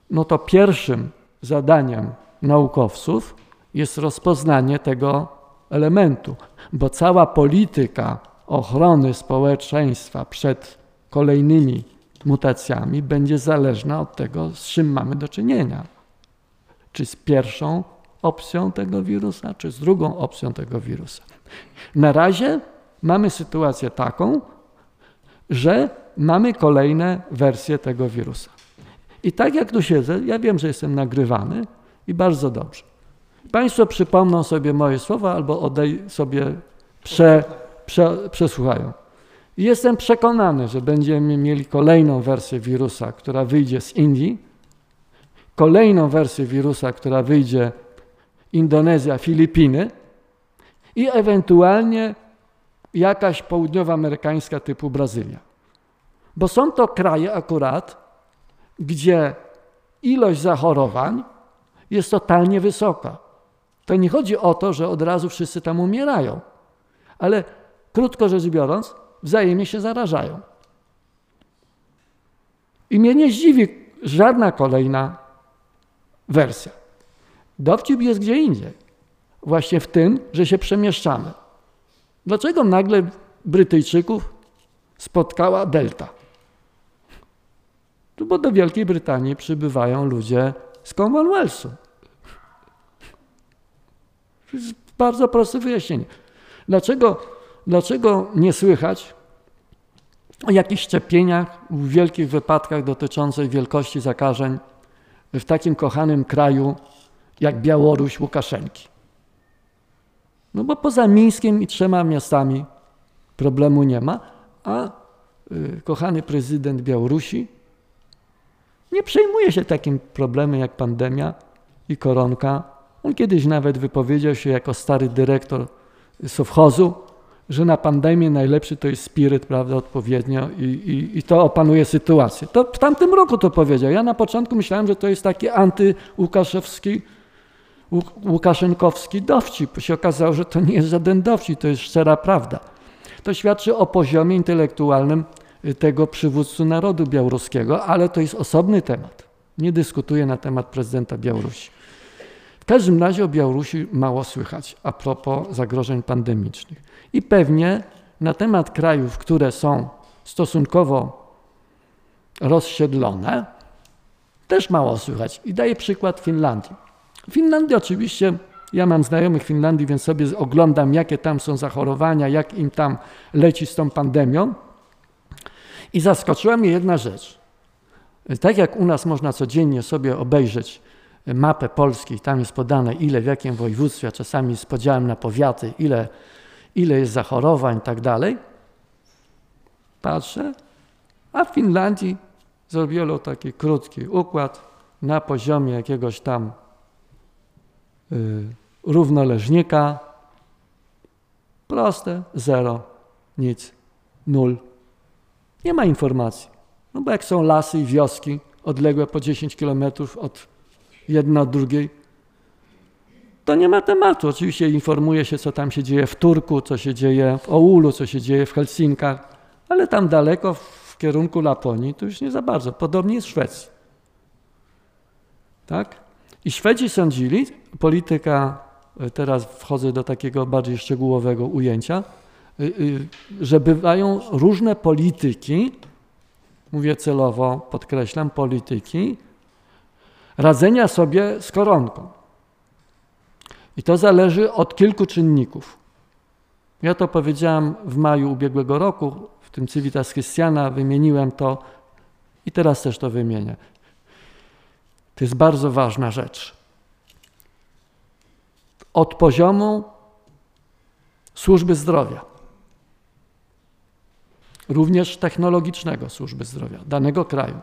no to pierwszym zadaniem naukowców jest rozpoznanie tego elementu, bo cała polityka ochrony społeczeństwa przed kolejnymi mutacjami będzie zależna od tego, z czym mamy do czynienia. Czy z pierwszą opcją tego wirusa, czy z drugą opcją tego wirusa. Na razie mamy sytuację taką, że mamy kolejne wersje tego wirusa. I tak jak tu siedzę, ja wiem, że jestem nagrywany i bardzo dobrze. Państwo przypomną sobie moje słowa albo odej sobie prze, prze, przesłuchają. Jestem przekonany, że będziemy mieli kolejną wersję wirusa, która wyjdzie z Indii, kolejną wersję wirusa, która wyjdzie Indonezja, Filipiny i ewentualnie jakaś południowoamerykańska typu Brazylia. Bo są to kraje akurat, gdzie ilość zachorowań jest totalnie wysoka. To nie chodzi o to, że od razu wszyscy tam umierają, ale krótko rzecz biorąc, wzajemnie się zarażają. I mnie nie zdziwi żadna kolejna wersja. Dowcip jest gdzie indziej. Właśnie w tym, że się przemieszczamy. Dlaczego nagle Brytyjczyków spotkała delta? No bo do Wielkiej Brytanii przybywają ludzie z Commonwealthu. To jest bardzo proste wyjaśnienie. Dlaczego, dlaczego nie słychać o jakichś szczepieniach w wielkich wypadkach dotyczących wielkości zakażeń w takim kochanym kraju jak Białoruś Łukaszenki? No bo poza Mińskiem i trzema miastami problemu nie ma, a y, kochany prezydent Białorusi nie przejmuje się takim problemem jak pandemia i koronka. On kiedyś nawet wypowiedział się jako stary dyrektor sowchozu, że na pandemię najlepszy to jest spiryt, prawda, odpowiednio i, i, i to opanuje sytuację. To w tamtym roku to powiedział. Ja na początku myślałem, że to jest taki antyłukaszewski, łukaszenkowski dowcip. Się okazało, że to nie jest żaden dowcip, to jest szczera prawda. To świadczy o poziomie intelektualnym tego przywódcy narodu białoruskiego, ale to jest osobny temat. Nie dyskutuję na temat prezydenta Białorusi. W każdym razie o Białorusi mało słychać a propos zagrożeń pandemicznych. I pewnie na temat krajów, które są stosunkowo rozsiedlone, też mało słychać. I daję przykład Finlandii. W Finlandii oczywiście, ja mam znajomych Finlandii, więc sobie oglądam, jakie tam są zachorowania, jak im tam leci z tą pandemią. I zaskoczyła mnie jedna rzecz. Tak jak u nas można codziennie sobie obejrzeć mapę Polski, tam jest podane ile w jakim województwie, a czasami z podziałem na powiaty, ile, ile jest zachorowań i tak dalej. Patrzę, a w Finlandii zrobiono taki krótki układ na poziomie jakiegoś tam y, równoleżnika. Proste, zero, nic, nul. Nie ma informacji. No bo jak są lasy i wioski odległe po 10 kilometrów od jedna od drugiej, to nie ma tematu. Oczywiście informuje się, co tam się dzieje w Turku, co się dzieje w Oulu, co się dzieje w Helsinkach, ale tam daleko w kierunku Laponii to już nie za bardzo. Podobnie jest w Szwecji. Tak? I Szwedzi sądzili, polityka, e, teraz wchodzę do takiego bardziej szczegółowego ujęcia, że bywają różne polityki, mówię celowo, podkreślam, polityki, radzenia sobie z koronką. I to zależy od kilku czynników. Ja to powiedziałem w maju ubiegłego roku, w tym Civitas Christiana wymieniłem to i teraz też to wymienię. To jest bardzo ważna rzecz. Od poziomu służby zdrowia, również technologicznego służby zdrowia danego kraju,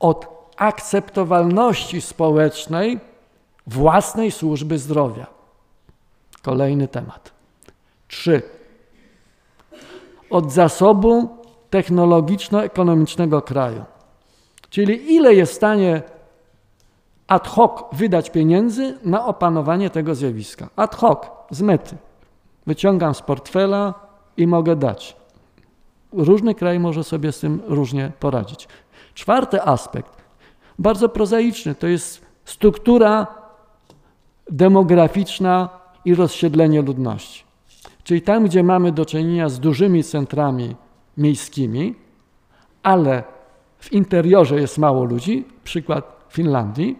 od akceptowalności społecznej własnej służby zdrowia. Kolejny temat. Trzy. Od zasobu technologiczno-ekonomicznego kraju. Czyli ile jest w stanie ad hoc wydać pieniędzy na opanowanie tego zjawiska. Ad hoc, z mety. Wyciągam z portfela i mogę dać. Różny kraj może sobie z tym różnie poradzić. Czwarty aspekt bardzo prozaiczny. To jest struktura demograficzna i rozsiedlenie ludności. Czyli tam, gdzie mamy do czynienia z dużymi centrami miejskimi, ale w interiorze jest mało ludzi, przykład Finlandii,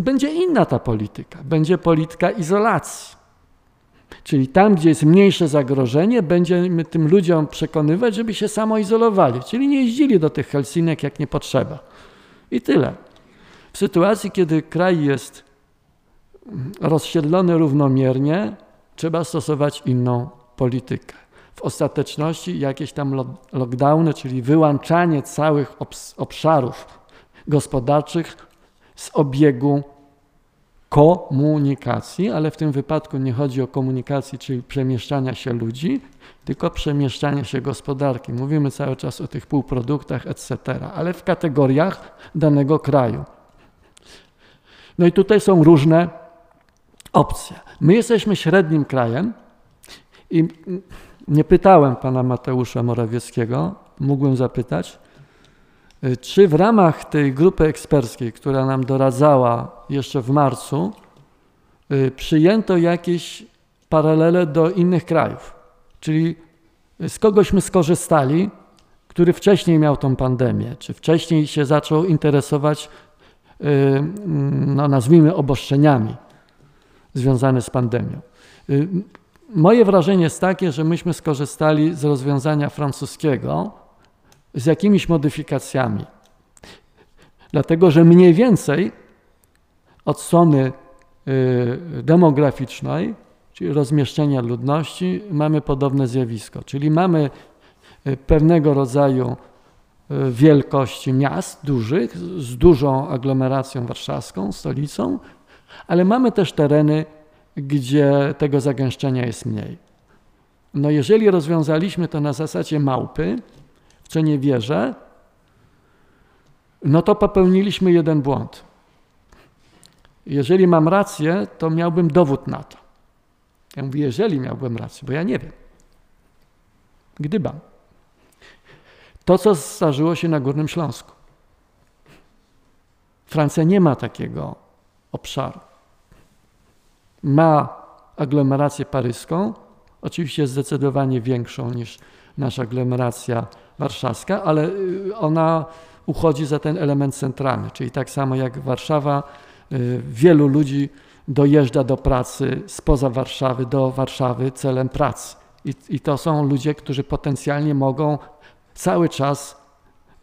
będzie inna ta polityka. Będzie polityka izolacji. Czyli tam, gdzie jest mniejsze zagrożenie, będziemy tym ludziom przekonywać, żeby się samoizolowali. Czyli nie jeździli do tych Helsinek, jak nie potrzeba. I tyle. W sytuacji, kiedy kraj jest rozsiedlony równomiernie, trzeba stosować inną politykę. W ostateczności jakieś tam lockdowny, czyli wyłączanie całych obszarów gospodarczych z obiegu komunikacji, ale w tym wypadku nie chodzi o komunikację, czyli przemieszczania się ludzi, tylko przemieszczania się gospodarki. Mówimy cały czas o tych półproduktach, etc., ale w kategoriach danego kraju. No i tutaj są różne opcje. My jesteśmy średnim krajem i nie pytałem pana Mateusza Morawieckiego, mógłbym zapytać, czy w ramach tej grupy eksperckiej, która nam doradzała jeszcze w marcu, y, przyjęto jakieś paralele do innych krajów? Czyli z kogośmy skorzystali, który wcześniej miał tą pandemię, czy wcześniej się zaczął interesować, y, no nazwijmy, obostrzeniami związane z pandemią. Moje wrażenie jest takie, że myśmy skorzystali z rozwiązania francuskiego, z jakimiś modyfikacjami. Dlatego, że mniej więcej od strony y, demograficznej, czyli rozmieszczenia ludności, mamy podobne zjawisko. Czyli mamy y, pewnego rodzaju y, wielkości miast dużych, z dużą aglomeracją warszawską, stolicą, ale mamy też tereny gdzie tego zagęszczenia jest mniej. No jeżeli rozwiązaliśmy to na zasadzie małpy, w co nie wierzę, no to popełniliśmy jeden błąd. Jeżeli mam rację, to miałbym dowód na to. Ja mówię, jeżeli miałbym rację, bo ja nie wiem. Gdybam. To, co zdarzyło się na Górnym Śląsku. Francja nie ma takiego obszaru. Ma aglomerację paryską, oczywiście zdecydowanie większą niż nasza aglomeracja warszawska, ale y, ona uchodzi za ten element centralny, czyli tak samo jak Warszawa, y, wielu ludzi dojeżdża do pracy spoza Warszawy do Warszawy celem pracy. I, I, to są ludzie, którzy potencjalnie mogą cały czas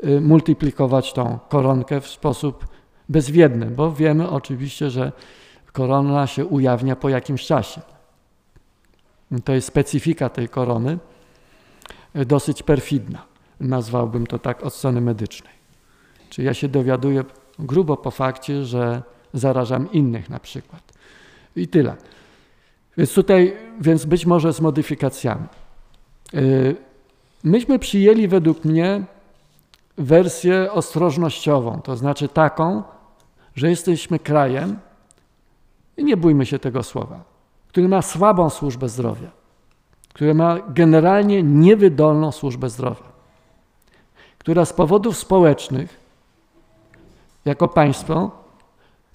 y, multiplikować tą koronkę w sposób bezwiedny, bo wiemy oczywiście, że korona się ujawnia po jakimś czasie. To jest specyfika tej korony, dosyć perfidna. Nazwałbym to tak od strony medycznej. Czyli ja się dowiaduję grubo po fakcie, że zarażam innych na przykład. I tyle. Więc tutaj, więc być może z modyfikacjami. Y, myśmy przyjęli według mnie wersję ostrożnościową, to znaczy taką, że jesteśmy krajem, i nie bójmy się tego słowa, który ma słabą służbę zdrowia, który ma generalnie niewydolną służbę zdrowia, która z powodów społecznych, jako państwo,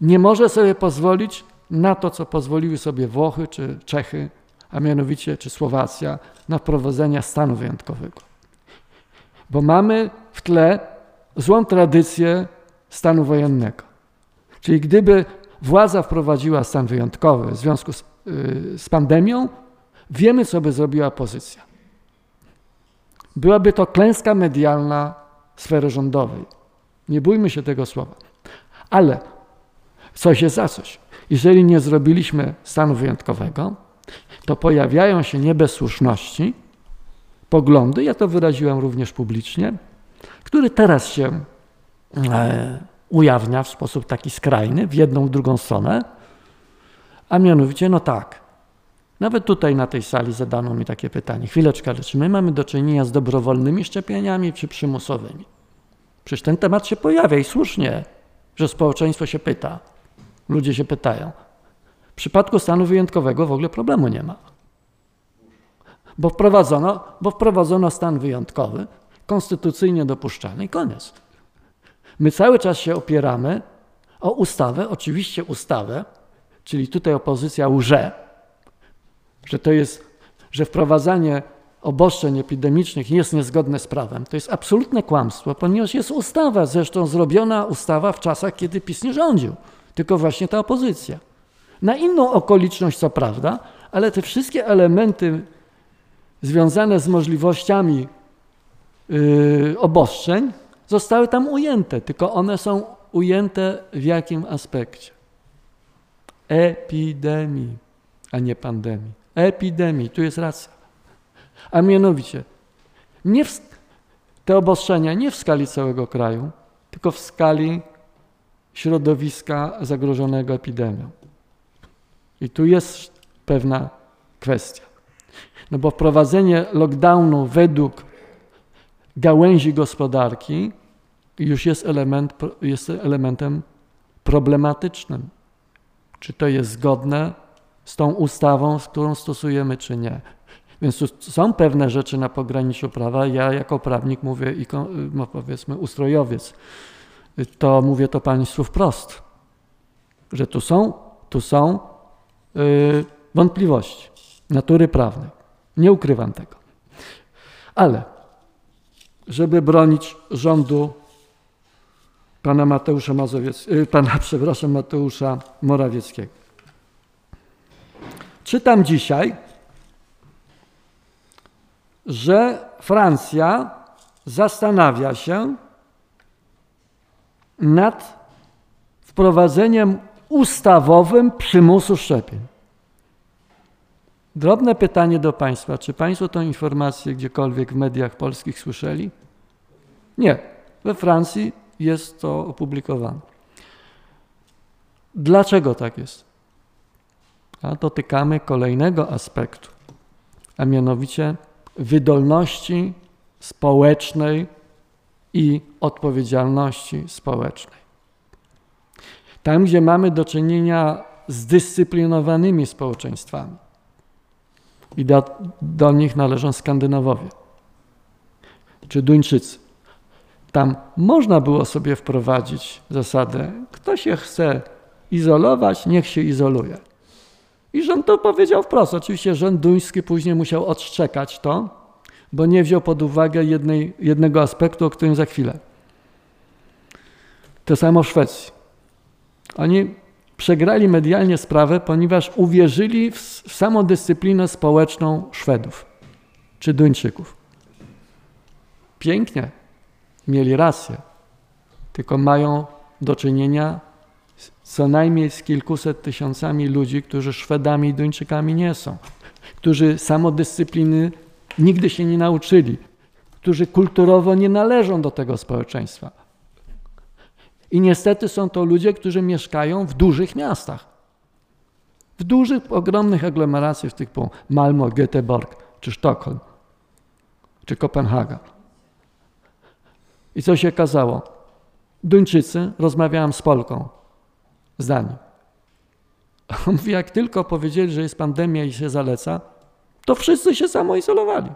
nie może sobie pozwolić na to, co pozwoliły sobie Włochy czy Czechy, a mianowicie czy Słowacja, na wprowadzenie stanu wyjątkowego. Bo mamy w tle złą tradycję stanu wojennego. Czyli gdyby władza wprowadziła stan wyjątkowy w związku z, yy, z pandemią, wiemy, co by zrobiła opozycja. Byłaby to klęska medialna sfery rządowej. Nie bójmy się tego słowa. Ale coś jest za coś. Jeżeli nie zrobiliśmy stanu wyjątkowego, to pojawiają się nie bez słuszności poglądy, ja to wyraziłem również publicznie, który teraz się e, ujawnia w sposób taki skrajny, w jedną, w drugą stronę, a mianowicie, no tak, nawet tutaj na tej sali zadano mi takie pytanie, chwileczkę, ale czy my mamy do czynienia z dobrowolnymi szczepieniami czy przymusowymi? Przecież ten temat się pojawia i słusznie, że społeczeństwo się pyta. Ludzie się pytają. W przypadku stanu wyjątkowego w ogóle problemu nie ma. Bo wprowadzono, bo wprowadzono stan wyjątkowy, konstytucyjnie dopuszczalny i koniec. My cały czas się opieramy o ustawę, oczywiście ustawę, czyli tutaj opozycja łże, że to jest, że wprowadzanie obostrzeń epidemicznych jest niezgodne z prawem. To jest absolutne kłamstwo, ponieważ jest ustawa, zresztą zrobiona ustawa w czasach, kiedy PiS nie rządził tylko właśnie ta opozycja. Na inną okoliczność, co prawda, ale te wszystkie elementy związane z możliwościami yy, obostrzeń zostały tam ujęte, tylko one są ujęte w jakim aspekcie? Epidemii, a nie pandemii. Epidemii, tu jest racja. A mianowicie, nie w, te obostrzenia nie w skali całego kraju, tylko w skali środowiska zagrożonego epidemią. I tu jest pewna kwestia. No bo wprowadzenie lockdownu według gałęzi gospodarki już jest, element, jest elementem problematycznym. Czy to jest zgodne z tą ustawą, z którą stosujemy, czy nie. Więc tu są pewne rzeczy na pograniczu prawa. Ja jako prawnik mówię i no powiedzmy ustrojowiec, to mówię to Państwu wprost, że tu są, tu są yy, wątpliwości natury prawnej. Nie ukrywam tego. Ale żeby bronić rządu pana Mateusza Mazowieckiego, yy, pana, przepraszam, Mateusza Morawieckiego. Czytam dzisiaj, że Francja zastanawia się, nad wprowadzeniem ustawowym przymusu szczepień. Drobne pytanie do Państwa. Czy Państwo tę informację gdziekolwiek w mediach polskich słyszeli? Nie. We Francji jest to opublikowane. Dlaczego tak jest? A dotykamy kolejnego aspektu, a mianowicie wydolności społecznej i odpowiedzialności społecznej. Tam, gdzie mamy do czynienia zdyscyplinowanymi społeczeństwami, i do, do nich należą Skandynawowie czy Duńczycy. Tam można było sobie wprowadzić zasadę, kto się chce izolować, niech się izoluje. I rząd to powiedział wprost. Oczywiście rząd duński później musiał odszczekać to, bo nie wziął pod uwagę jednej, jednego aspektu, o którym za chwilę. To samo w Szwecji. Oni przegrali medialnie sprawę, ponieważ uwierzyli w samodyscyplinę społeczną Szwedów czy Duńczyków. Pięknie, mieli rację, tylko mają do czynienia co najmniej z kilkuset tysiącami ludzi, którzy Szwedami i Duńczykami nie są, którzy samodyscypliny nigdy się nie nauczyli, którzy kulturowo nie należą do tego społeczeństwa. I niestety są to ludzie, którzy mieszkają w dużych miastach. W dużych, ogromnych aglomeracjach typu Malmo, Göteborg, czy Sztokholm, czy Kopenhaga. I co się okazało? Duńczycy, rozmawiałem z Polką, zdanie. On mówi, jak tylko powiedzieli, że jest pandemia i się zaleca, to wszyscy się samoizolowali.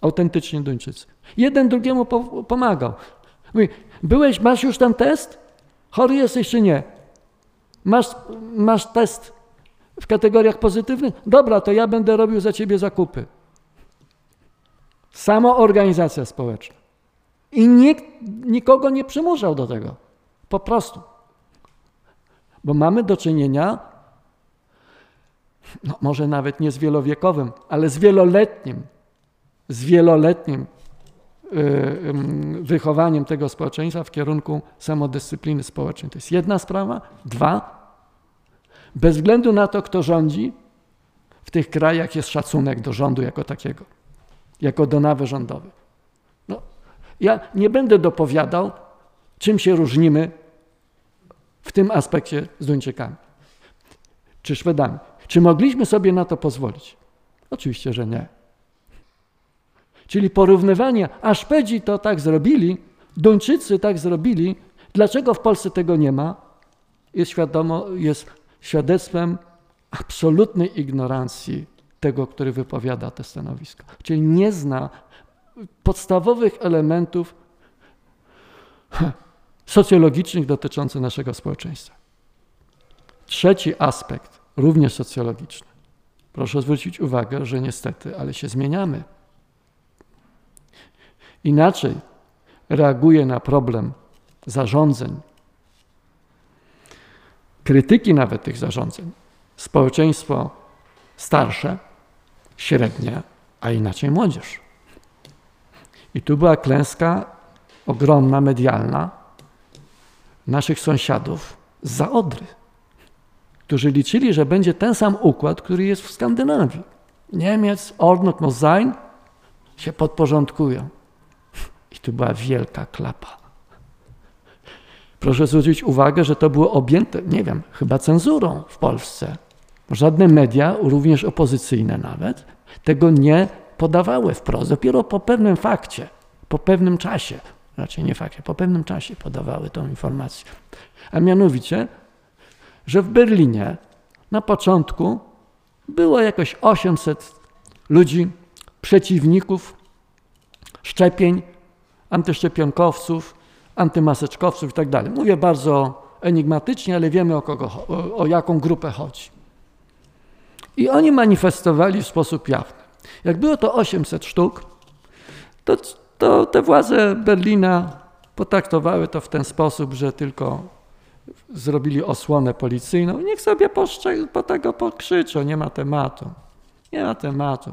Autentycznie Duńczycy. Jeden drugiemu pomagał. Mówi, byłeś, masz już ten test? Chory jesteś czy nie? Masz, masz test w kategoriach pozytywnych? Dobra, to ja będę robił za ciebie zakupy. Samoorganizacja społeczna. I nikt nikogo nie przymuszał do tego. Po prostu. Bo mamy do czynienia, no może nawet nie z wielowiekowym, ale z wieloletnim, z wieloletnim Y, wychowaniem tego społeczeństwa w kierunku samodyscypliny społecznej. To jest jedna sprawa. Dwa, bez względu na to, kto rządzi, w tych krajach jest szacunek do rządu jako takiego, jako do nawy rządowej. No, ja nie będę dopowiadał, czym się różnimy w tym aspekcie z Duńczykami czy Szwedami. Czy mogliśmy sobie na to pozwolić? Oczywiście, że nie. Czyli porównywanie, a Szwedzi to tak zrobili, Duńczycy tak zrobili, dlaczego w Polsce tego nie ma, jest, świadomo, jest świadectwem absolutnej ignorancji tego, który wypowiada te stanowiska. Czyli nie zna podstawowych elementów socjologicznych dotyczących naszego społeczeństwa. Trzeci aspekt, również socjologiczny. Proszę zwrócić uwagę, że niestety, ale się zmieniamy inaczej reaguje na problem zarządzeń, krytyki nawet tych zarządzeń, społeczeństwo starsze, średnie, a inaczej młodzież. I tu była klęska ogromna, medialna naszych sąsiadów z Zaodry, którzy liczyli, że będzie ten sam układ, który jest w Skandynawii. Niemiec, muss sein się podporządkują. I tu była wielka klapa. Proszę zwrócić uwagę, że to było objęte, nie wiem, chyba cenzurą w Polsce. Żadne media, również opozycyjne nawet, tego nie podawały wprost. Dopiero po pewnym fakcie, po pewnym czasie, raczej nie fakcie, po pewnym czasie podawały tą informację. A mianowicie, że w Berlinie na początku było jakoś 800 ludzi, przeciwników szczepień antyszczepionkowców, antymaseczkowców itd. Tak Mówię bardzo enigmatycznie, ale wiemy o, kogo, o, o jaką grupę chodzi. I oni manifestowali w sposób jawny. Jak było to 800 sztuk, to, to te władze Berlina potraktowały to w ten sposób, że tylko zrobili osłonę policyjną. Niech sobie po tego pokrzyczą, nie ma tematu. Nie ma tematu.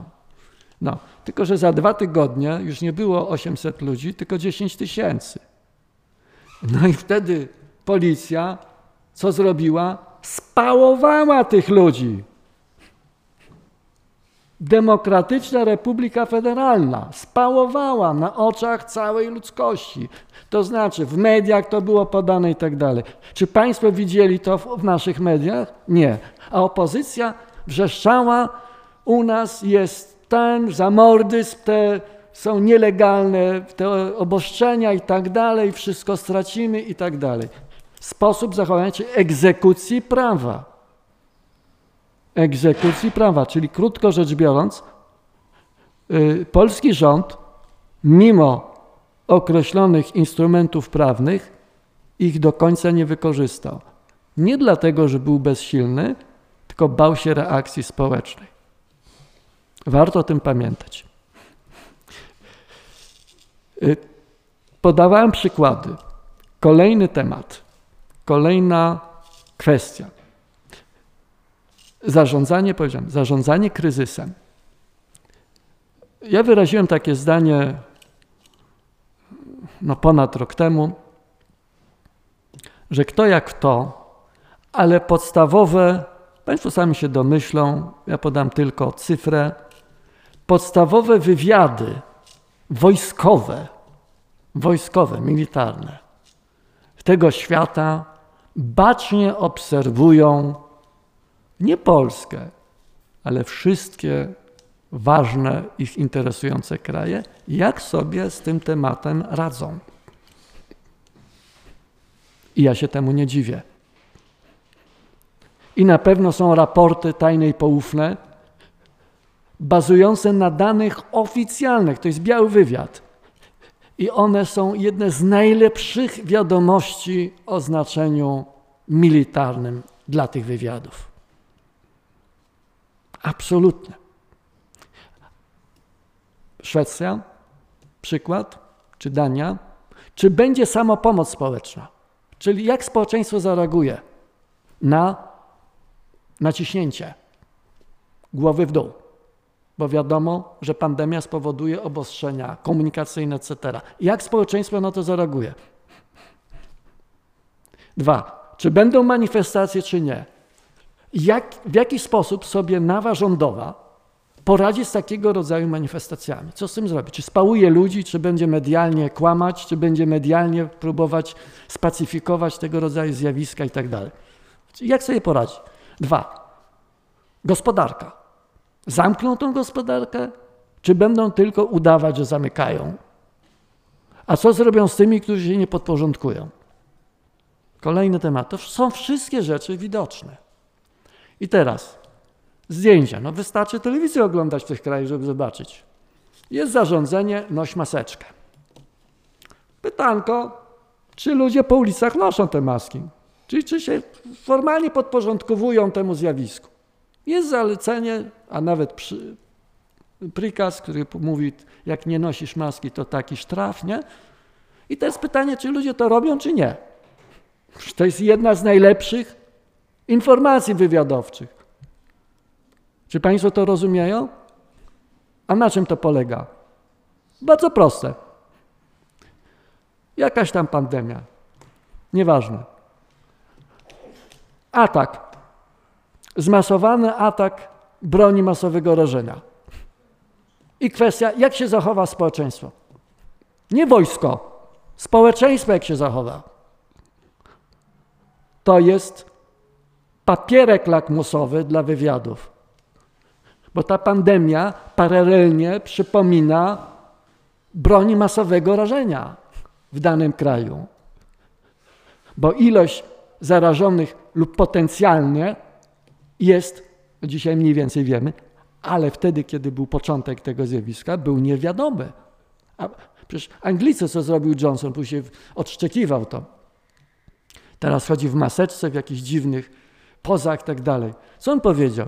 No, tylko że za dwa tygodnie już nie było 800 ludzi, tylko 10 tysięcy. No i wtedy policja co zrobiła? Spałowała tych ludzi. Demokratyczna Republika Federalna spałowała na oczach całej ludzkości. To znaczy, w mediach to było podane i tak dalej. Czy Państwo widzieli to w, naszych mediach? Nie. A opozycja wrzeszczała, u nas jest ten zamordyzm, te są nielegalne, te obostrzenia i tak dalej, wszystko stracimy i tak dalej. Sposób zachowania czy egzekucji prawa. Egzekucji prawa, czyli krótko rzecz biorąc, yy, polski rząd, mimo określonych instrumentów prawnych, ich do końca nie wykorzystał. Nie dlatego, że był bezsilny, tylko bał się reakcji społecznej. Warto o tym pamiętać. Y, podawałem przykłady. Kolejny temat, kolejna kwestia. Zarządzanie, powiedziałem, zarządzanie kryzysem. Ja wyraziłem takie zdanie no ponad rok temu, że kto jak kto, ale podstawowe, Państwo sami się domyślą, ja podam tylko cyfrę, podstawowe wywiady wojskowe, wojskowe, militarne tego świata bacznie obserwują nie Polskę, ale wszystkie ważne, ich interesujące kraje, jak sobie z tym tematem radzą. I ja się temu nie dziwię. I na pewno są raporty tajne i poufne, bazujące na danych oficjalnych, to jest biały wywiad. I one są jedne z najlepszych wiadomości o znaczeniu militarnym dla tych wywiadów. Absolutnie. Szwecja, przykład, czy Dania, czy będzie samopomoc społeczna, czyli jak społeczeństwo zareaguje na naciśnięcie głowy w dół bo wiadomo, że pandemia spowoduje obostrzenia komunikacyjne, etc. Jak społeczeństwo na to zareaguje? Dwa, czy będą manifestacje, czy nie? Jak, w jaki sposób sobie nawa rządowa poradzi z takiego rodzaju manifestacjami? Co z tym zrobi? Czy spałuje ludzi, czy będzie medialnie kłamać, czy będzie medialnie próbować spacyfikować tego rodzaju zjawiska i tak dalej? Jak sobie poradzi? Dwa, gospodarka. Zamkną tą gospodarkę, czy będą tylko udawać, że zamykają? A co zrobią z tymi, którzy się nie podporządkują? Kolejny temat. To są wszystkie rzeczy widoczne. I teraz zdjęcia. No wystarczy telewizję oglądać w tych krajach, żeby zobaczyć. Jest zarządzenie, noś maseczkę. Pytanko, czy ludzie po ulicach noszą te maski? Czyli czy się formalnie podporządkowują temu zjawisku? Jest zalecenie, a nawet przy, prikaz, który mówi, jak nie nosisz maski, to taki sztraf, nie? I to jest pytanie, czy ludzie to robią, czy nie. To jest jedna z najlepszych informacji wywiadowczych. Czy Państwo to rozumieją? A na czym to polega? Bardzo proste. Jakaś tam pandemia. Nieważne. Atak zmasowany atak broni masowego rażenia. I kwestia, jak się zachowa społeczeństwo. Nie wojsko, społeczeństwo jak się zachowa. To jest papierek lakmusowy dla wywiadów. Bo ta pandemia paralelnie przypomina broni masowego rażenia w danym kraju. Bo ilość zarażonych lub potencjalnie jest, dzisiaj mniej więcej wiemy, ale wtedy, kiedy był początek tego zjawiska, był niewiadomy. A przecież Anglicy, co zrobił Johnson, później odszczekiwał to. Teraz chodzi w maseczce, w jakichś dziwnych pozach i tak dalej. Co on powiedział?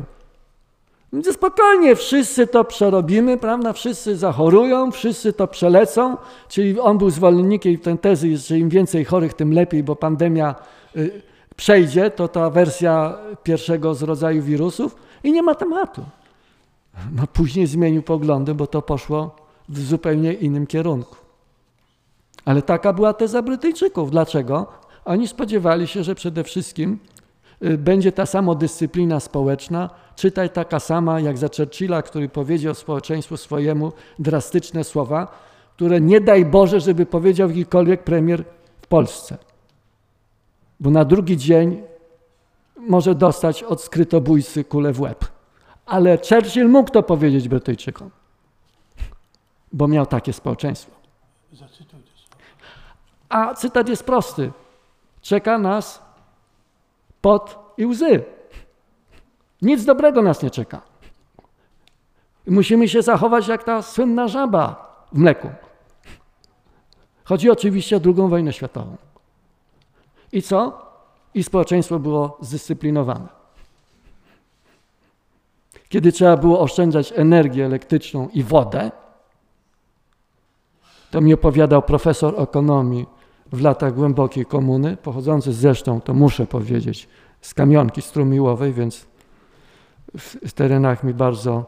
Mówi, spokojnie, wszyscy to przerobimy, prawda? Wszyscy zachorują, wszyscy to przelecą. Czyli on był zwolennikiem tej tezy, że im więcej chorych, tym lepiej, bo pandemia y, przejdzie, to ta wersja pierwszego z rodzaju wirusów i nie ma tematu. No później zmienił poglądy, bo to poszło w zupełnie innym kierunku. Ale taka była teza Brytyjczyków. Dlaczego? Oni spodziewali się, że przede wszystkim będzie ta sama dyscyplina społeczna, czytaj taka sama jak za Churchilla, który powiedział społeczeństwu swojemu drastyczne słowa, które nie daj Boże, żeby powiedział jakikolwiek premier w Polsce. Bo na drugi dzień może dostać od skrytobójcy kulę w łeb. Ale Churchill mógł to powiedzieć Brytyjczykom, bo miał takie społeczeństwo. A cytat jest prosty. Czeka nas pot i łzy. Nic dobrego nas nie czeka. Musimy się zachować jak ta słynna żaba w mleku. Chodzi oczywiście o II wojnę światową. I co? I społeczeństwo było zdyscyplinowane. Kiedy trzeba było oszczędzać energię elektryczną i wodę, to mi opowiadał profesor ekonomii w latach głębokiej komuny, pochodzący zresztą, to muszę powiedzieć, z kamionki strumiłowej, więc w, terenach mi bardzo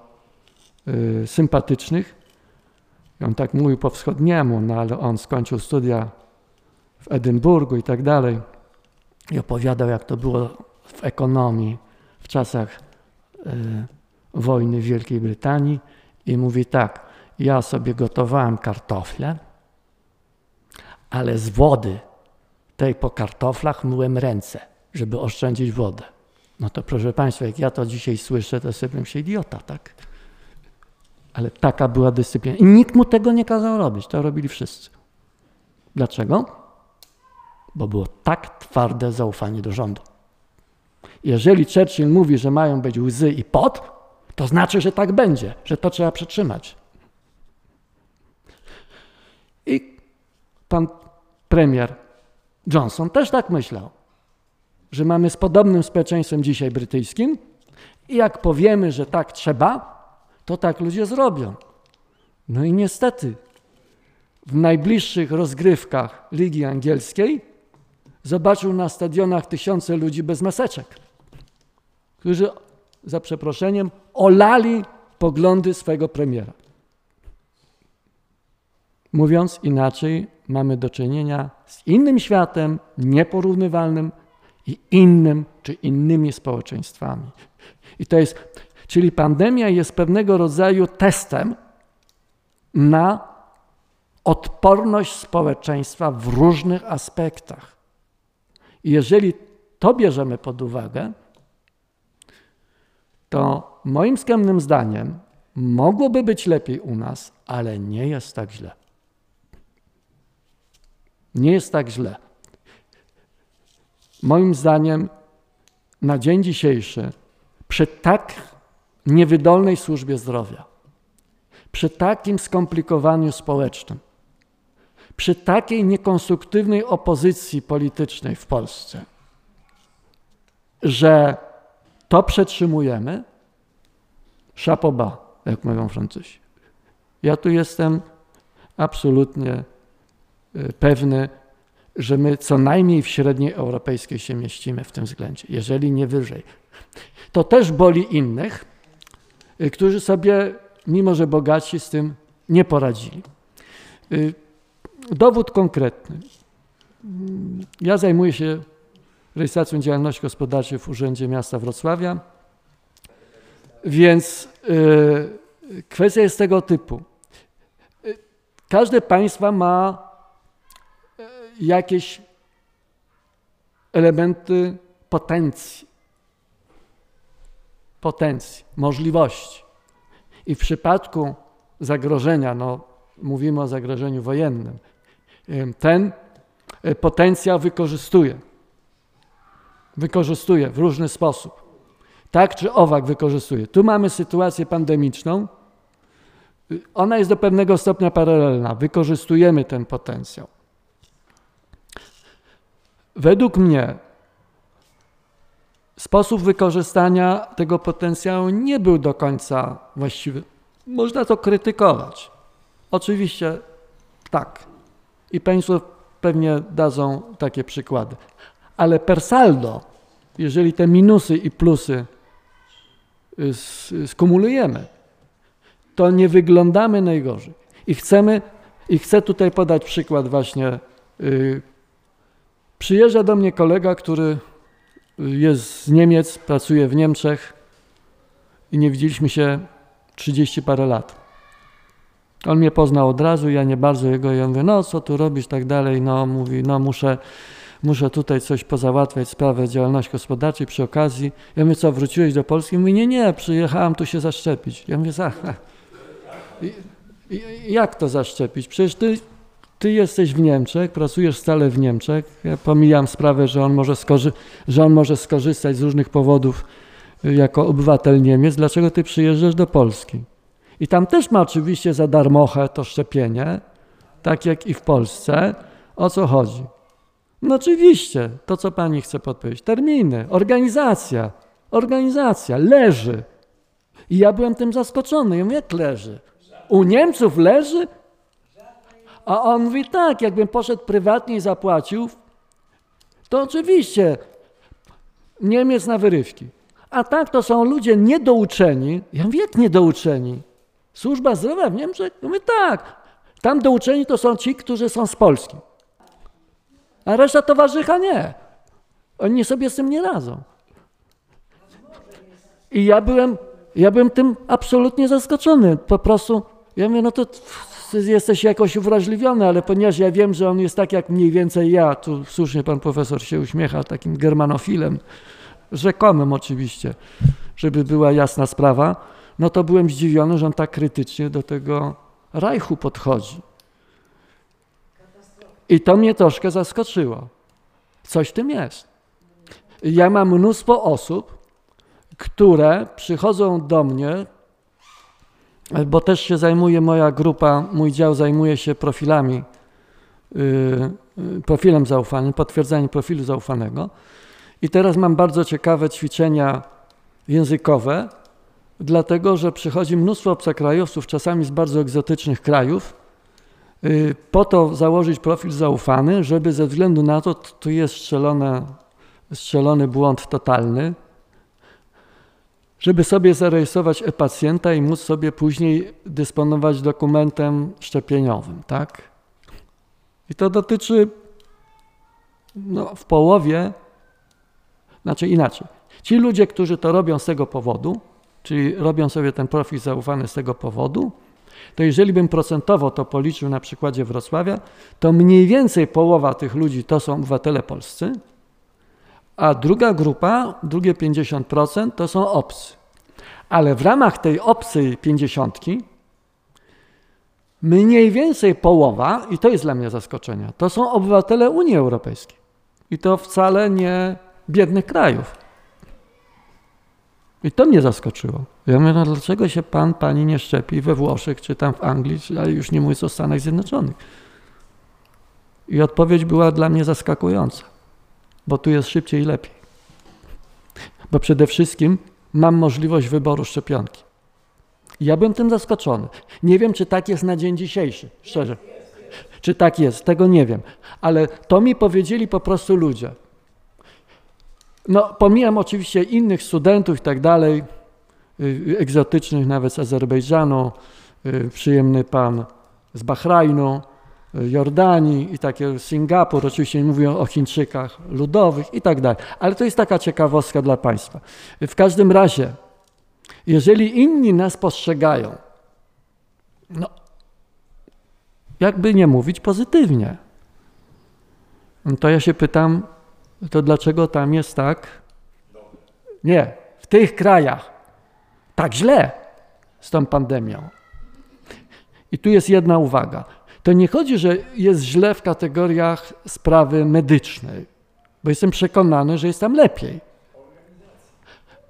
y, sympatycznych. I on tak mówił po wschodniemu, no ale on skończył studia w Edynburgu i tak dalej. I opowiadał, jak to było w ekonomii w czasach y, wojny w Wielkiej Brytanii. I mówi tak, ja sobie gotowałem kartofle, ale z wody tej po kartoflach myłem ręce, żeby oszczędzić wodę. No to proszę Państwa, jak ja to dzisiaj słyszę, to sobie się idiota, tak? Ale taka była dyscyplina. I nikt mu tego nie kazał robić, to robili wszyscy. Dlaczego? Bo było tak twarde zaufanie do rządu. Jeżeli Churchill mówi, że mają być łzy i pot, to znaczy, że tak będzie, że to trzeba przetrzymać. I pan premier Johnson też tak myślał, że mamy z podobnym społeczeństwem dzisiaj brytyjskim i jak powiemy, że tak trzeba, to tak ludzie zrobią. No i niestety w najbliższych rozgrywkach Ligi Angielskiej zobaczył na stadionach tysiące ludzi bez maseczek, którzy za przeproszeniem olali poglądy swego premiera. Mówiąc inaczej, mamy do czynienia z innym światem, nieporównywalnym i innym czy innymi społeczeństwami. I to jest, czyli pandemia jest pewnego rodzaju testem na odporność społeczeństwa w różnych aspektach. I jeżeli to bierzemy pod uwagę, to moim skromnym zdaniem mogłoby być lepiej u nas, ale nie jest tak źle. Nie jest tak źle. Moim zdaniem na dzień dzisiejszy, przy tak niewydolnej służbie zdrowia, przy takim skomplikowaniu społecznym, przy takiej niekonstruktywnej opozycji politycznej w Polsce, że to przetrzymujemy, szapoba, jak mówią Francuzi. Ja tu jestem absolutnie pewny, że my co najmniej w średniej europejskiej się mieścimy w tym względzie, jeżeli nie wyżej. To też boli innych, y, którzy sobie, mimo że bogaci, z tym nie poradzili. Y, dowód konkretny. Ja zajmuję się rejestracją działalności gospodarczej w Urzędzie Miasta Wrocławia, więc kwestia jest tego typu. Każde państwo ma jakieś elementy potencji, potencji, możliwości. I w przypadku zagrożenia, no mówimy o zagrożeniu wojennym, ten e, potencjał wykorzystuje. Wykorzystuje w różny sposób. Tak czy owak wykorzystuje. Tu mamy sytuację pandemiczną. Ona jest do pewnego stopnia paralelna. Wykorzystujemy ten potencjał. Według mnie sposób wykorzystania tego potencjału nie był do końca właściwy. Można to krytykować. Oczywiście tak. I Państwo pewnie dadzą takie przykłady. Ale per saldo, jeżeli te minusy i plusy y, skumulujemy, to nie wyglądamy najgorzej. I chcemy, i chcę tutaj podać przykład właśnie y, Przyjeżdża do mnie kolega, który jest z Niemiec, pracuje w Niemczech i nie widzieliśmy się 30 parę lat. On mnie poznał od razu, ja nie bardzo jego, ja mówię, no co tu robisz, tak dalej, no mówi, no muszę, muszę tutaj coś pozałatwiać, sprawę działalności gospodarczej przy okazji. Ja mówię, co, wróciłeś do Polski? Mówi, nie, nie, przyjechałem tu się zaszczepić. Ja mówię, aha, jak to zaszczepić? Przecież ty, ty jesteś w Niemczech, pracujesz stale w Niemczech. Ja pomijam sprawę, że on może, skorzy że on może skorzystać z różnych powodów y, jako obywatel Niemiec. Dlaczego ty przyjeżdżasz do Polski? I tam też ma oczywiście za darmochę to szczepienie, tak jak i w Polsce. O co chodzi? No oczywiście, to co pani chce podpowiedzieć. Terminy, organizacja, organizacja, leży. I ja byłem tym zaskoczony. Ja mówię, jak leży? U Niemców leży? A on mówi, tak, jakbym poszedł prywatnie i zapłacił, to oczywiście Niemiec na wyrywki. A tak to są ludzie niedouczeni. Ja mówię, jak niedouczeni? Służba zdrowia w Niemczech? Ja mówię, tak. Tam douczeni to są ci, którzy są z Polski. A reszta towarzycha nie. Oni sobie z tym nie radzą. I ja byłem, ja byłem tym absolutnie zaskoczony. Po prostu, ja mówię, no to jesteś jakoś uwrażliwiony, ale ponieważ ja wiem, że on jest tak jak mniej więcej ja, tu słusznie pan profesor się uśmiecha, takim germanofilem, rzekomym oczywiście, żeby była jasna sprawa, no to byłem zdziwiony, że on tak krytycznie do tego Rajchu podchodzi. I to mnie troszkę zaskoczyło. Coś w tym jest. Ja mam mnóstwo osób, które przychodzą do mnie, bo też się zajmuje moja grupa, mój dział zajmuje się profilami, yy, profilem zaufanym, potwierdzeniem profilu zaufanego. I teraz mam bardzo ciekawe ćwiczenia językowe, dlatego że przychodzi mnóstwo obcokrajowców, czasami z bardzo egzotycznych krajów, yy, po to założyć profil zaufany, żeby ze względu na to, tu jest strzelone, strzelony błąd totalny, żeby sobie zarejestrować e-pacjenta i móc sobie później dysponować dokumentem szczepieniowym, tak? I to dotyczy no, w połowie, znaczy inaczej. Ci ludzie, którzy to robią z tego powodu, czyli robią sobie ten profil zaufany z tego powodu, to jeżeli bym procentowo to policzył na przykładzie Wrocławia, to mniej więcej połowa tych ludzi to są obywatele polscy, a druga grupa, drugie 50% to są obcy. Ale w ramach tej obcej 50 mniej więcej połowa, i to jest dla mnie zaskoczenie, to są obywatele Unii Europejskiej. I to wcale nie biednych krajów. I to mnie zaskoczyło. Ja mówię, no dlaczego się pan, pani nie szczepi we Włoszech, czy tam w Anglii, ale już nie mówiąc o Stanach Zjednoczonych. I odpowiedź była dla mnie zaskakująca bo tu jest szybciej i lepiej. Bo przede wszystkim mam możliwość wyboru szczepionki. Ja byłem tym zaskoczony. Nie wiem, czy tak jest na dzień dzisiejszy, szczerze. Czy tak jest, tego nie wiem. Ale to mi powiedzieli po prostu ludzie. No, pomijam oczywiście innych studentów i tak dalej, y, egzotycznych nawet z Azerbejdżanu, y, przyjemny pan z Bahrajnu, Jordanii i takie Singapur, oczywiście nie o Chińczykach ludowych i tak dalej. Ale to jest taka ciekawostka dla Państwa. W każdym razie, jeżeli inni nas postrzegają, no, jakby nie mówić pozytywnie, to ja się pytam, to dlaczego tam jest tak? Nie, w tych krajach tak źle z tą pandemią. I tu jest jedna uwaga to nie chodzi, że jest źle w kategoriach sprawy medycznej, bo jestem przekonany, że jest tam lepiej.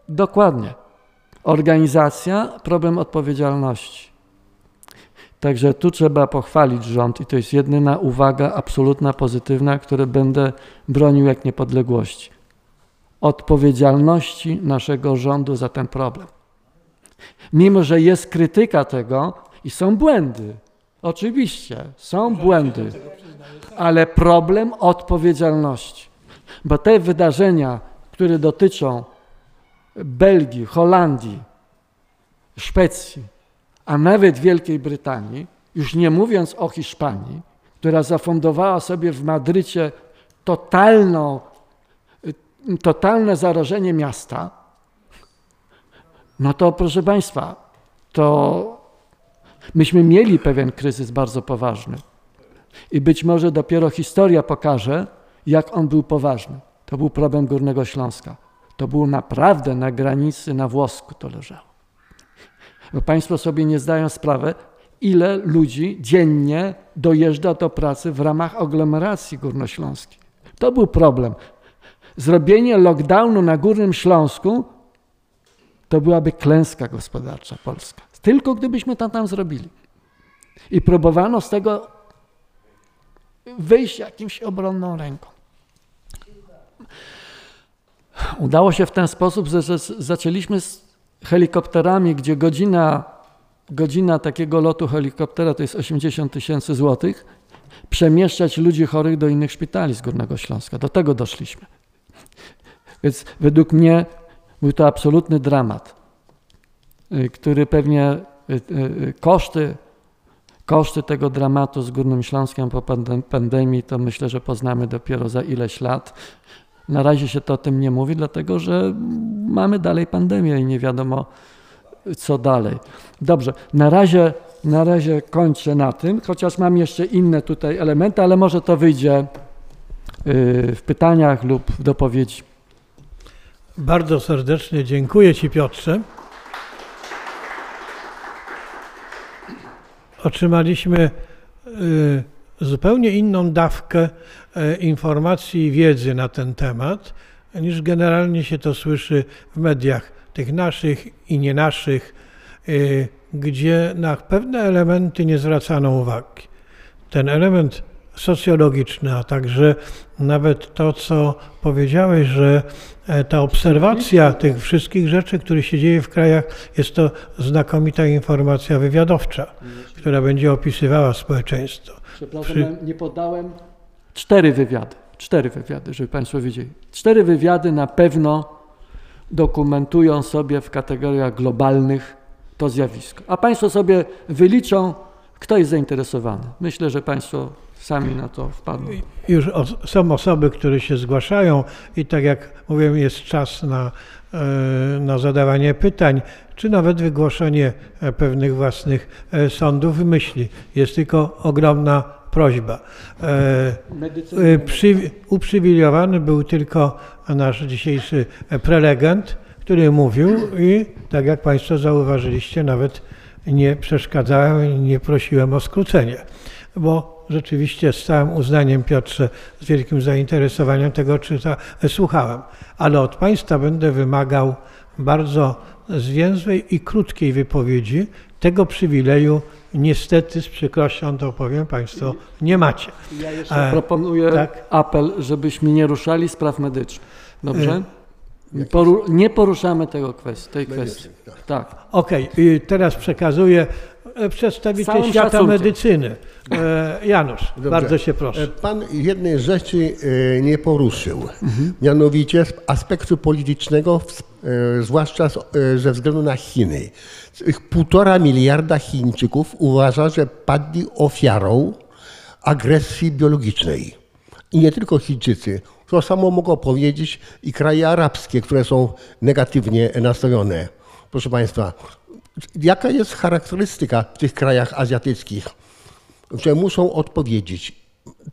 Dokładnie. Organizacja, problem odpowiedzialności. Także tu trzeba pochwalić rząd i to jest jedyna uwaga absolutna, pozytywna, której będę bronił jak niepodległości. Odpowiedzialności naszego rządu za ten problem. Mimo, że jest krytyka tego i są błędy, Oczywiście, są błędy, ale problem odpowiedzialności. Bo te wydarzenia, które dotyczą Belgii, Holandii, Szwecji, a nawet Wielkiej Brytanii, już nie mówiąc o Hiszpanii, która zafundowała sobie w Madrycie totalną, totalne zarażenie miasta, no to proszę Państwa, to myśmy mieli pewien kryzys bardzo poważny. I być może dopiero historia pokaże, jak on był poważny. To był problem Górnego Śląska. To było naprawdę na granicy, na włosku to leżało. Bo Państwo sobie nie zdają sprawy, ile ludzi dziennie dojeżdża do pracy w ramach aglomeracji górnośląskiej. To był problem. Zrobienie lockdownu na Górnym Śląsku to byłaby klęska gospodarcza Polska. Tylko gdybyśmy to tam zrobili. I próbowano z tego wyjść jakimś obronną ręką. Udało się w ten sposób, że zaczęliśmy z helikopterami, gdzie godzina, godzina takiego lotu helikoptera to jest 80 tysięcy złotych, przemieszczać ludzi chorych do innych szpitali z Górnego Śląska. Do tego doszliśmy. Więc według mnie był to absolutny dramat, który pewnie y, y, koszty, koszty tego dramatu z Górnym Śląskiem po pandemii, to myślę, że poznamy dopiero za ileś lat. Na razie się to o tym nie mówi, dlatego że mamy dalej pandemię i nie wiadomo co dalej. Dobrze, na razie, na razie kończę na tym, chociaż mam jeszcze inne tutaj elementy, ale może to wyjdzie w pytaniach lub w dopowiedzi. Bardzo serdecznie dziękuję Ci, Piotrze. Otrzymaliśmy y, zupełnie inną dawkę y, informacji i wiedzy na ten temat, niż generalnie się to słyszy w mediach, tych naszych i nie naszych, y, gdzie na pewne elementy nie zwracano uwagi. Ten element socjologiczny, a także nawet to, co powiedziałeś, że e, ta obserwacja tych wszystkich rzeczy, które się dzieje w krajach, jest to znakomita informacja wywiadowcza, która będzie opisywała społeczeństwo. Przepraszam, Przy... nie podałem cztery wywiady. Cztery wywiady, żeby Państwo wiedzieli. Cztery wywiady na pewno dokumentują sobie w kategoriach globalnych to zjawisko. A Państwo sobie wyliczą, kto jest zainteresowany. Myślę, że Państwo sami na to wpadną. Już są osoby, które się zgłaszają i tak jak mówiłem, jest czas na, e, na zadawanie pytań, czy nawet wygłoszenie e, pewnych własnych e, sądów myśli. Jest tylko ogromna prośba. Przy, uprzywilejowany był tylko nasz dzisiejszy prelegent, który mówił i tak jak Państwo zauważyliście, nawet nie przeszkadzałem i nie prosiłem o skrócenie, bo rzeczywiście z całym uznaniem, Piotrze, z wielkim zainteresowaniem tego czyta, słuchałem. Ale od Państwa będę wymagał bardzo zwięzłej i krótkiej wypowiedzi. Tego przywileju niestety z przykrością to powiem Państwo nie macie. Ja jeszcze e, proponuję tak? apel, żebyśmy nie ruszali spraw medycznych. Dobrze? E, Poru nie poruszamy tego kwestii, tej kwestii. Tak. tak. Okej, okay. teraz przekazuję E, przedstawiciel świata szacunkiem. medycyny. E, Janusz, Dobrze. bardzo się proszę. E, pan jednej rzeczy nie poruszył, mhm. mianowicie aspektu politycznego, zwłaszcza ze względu na Chiny. Półtora miliarda Chińczyków uważa, że padli ofiarą agresji biologicznej. I nie tylko Chińczycy. To samo mogą powiedzieć i kraje arabskie, które są negatywnie nastawione. Proszę Państwa, Jaka jest charakterystyka w tych krajach azjatyckich, że muszą odpowiedzieć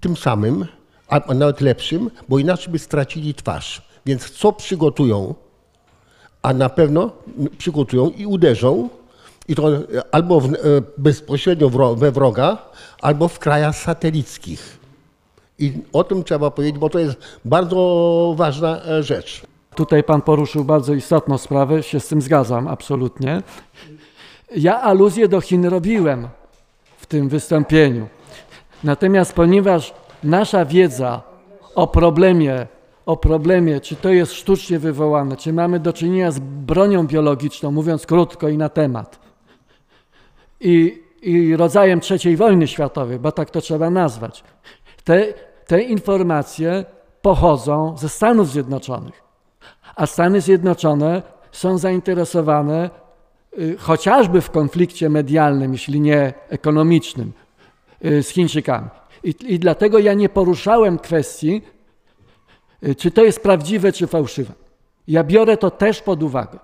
tym samym, a nawet lepszym, bo inaczej by stracili twarz. Więc co przygotują, a na pewno przygotują i uderzą, i to albo w, e, bezpośrednio we wroga, albo w krajach satelickich. I o tym trzeba powiedzieć, bo to jest bardzo ważna e, rzecz. Tutaj Pan poruszył bardzo istotną sprawę, się z tym zgadzam absolutnie. Ja aluzję do Chin robiłem w tym wystąpieniu. Natomiast ponieważ nasza wiedza o problemie, o problemie, czy to jest sztucznie wywołane, czy mamy do czynienia z bronią biologiczną, mówiąc krótko i na temat, i, i rodzajem trzeciej wojny światowej, bo tak to trzeba nazwać, te, te informacje pochodzą ze Stanów Zjednoczonych a Stany Zjednoczone są zainteresowane y, chociażby w konflikcie medialnym, jeśli nie ekonomicznym, y, z Chińczykami. I, I, dlatego ja nie poruszałem kwestii y, czy to jest prawdziwe, czy fałszywe. Ja biorę to też pod uwagę.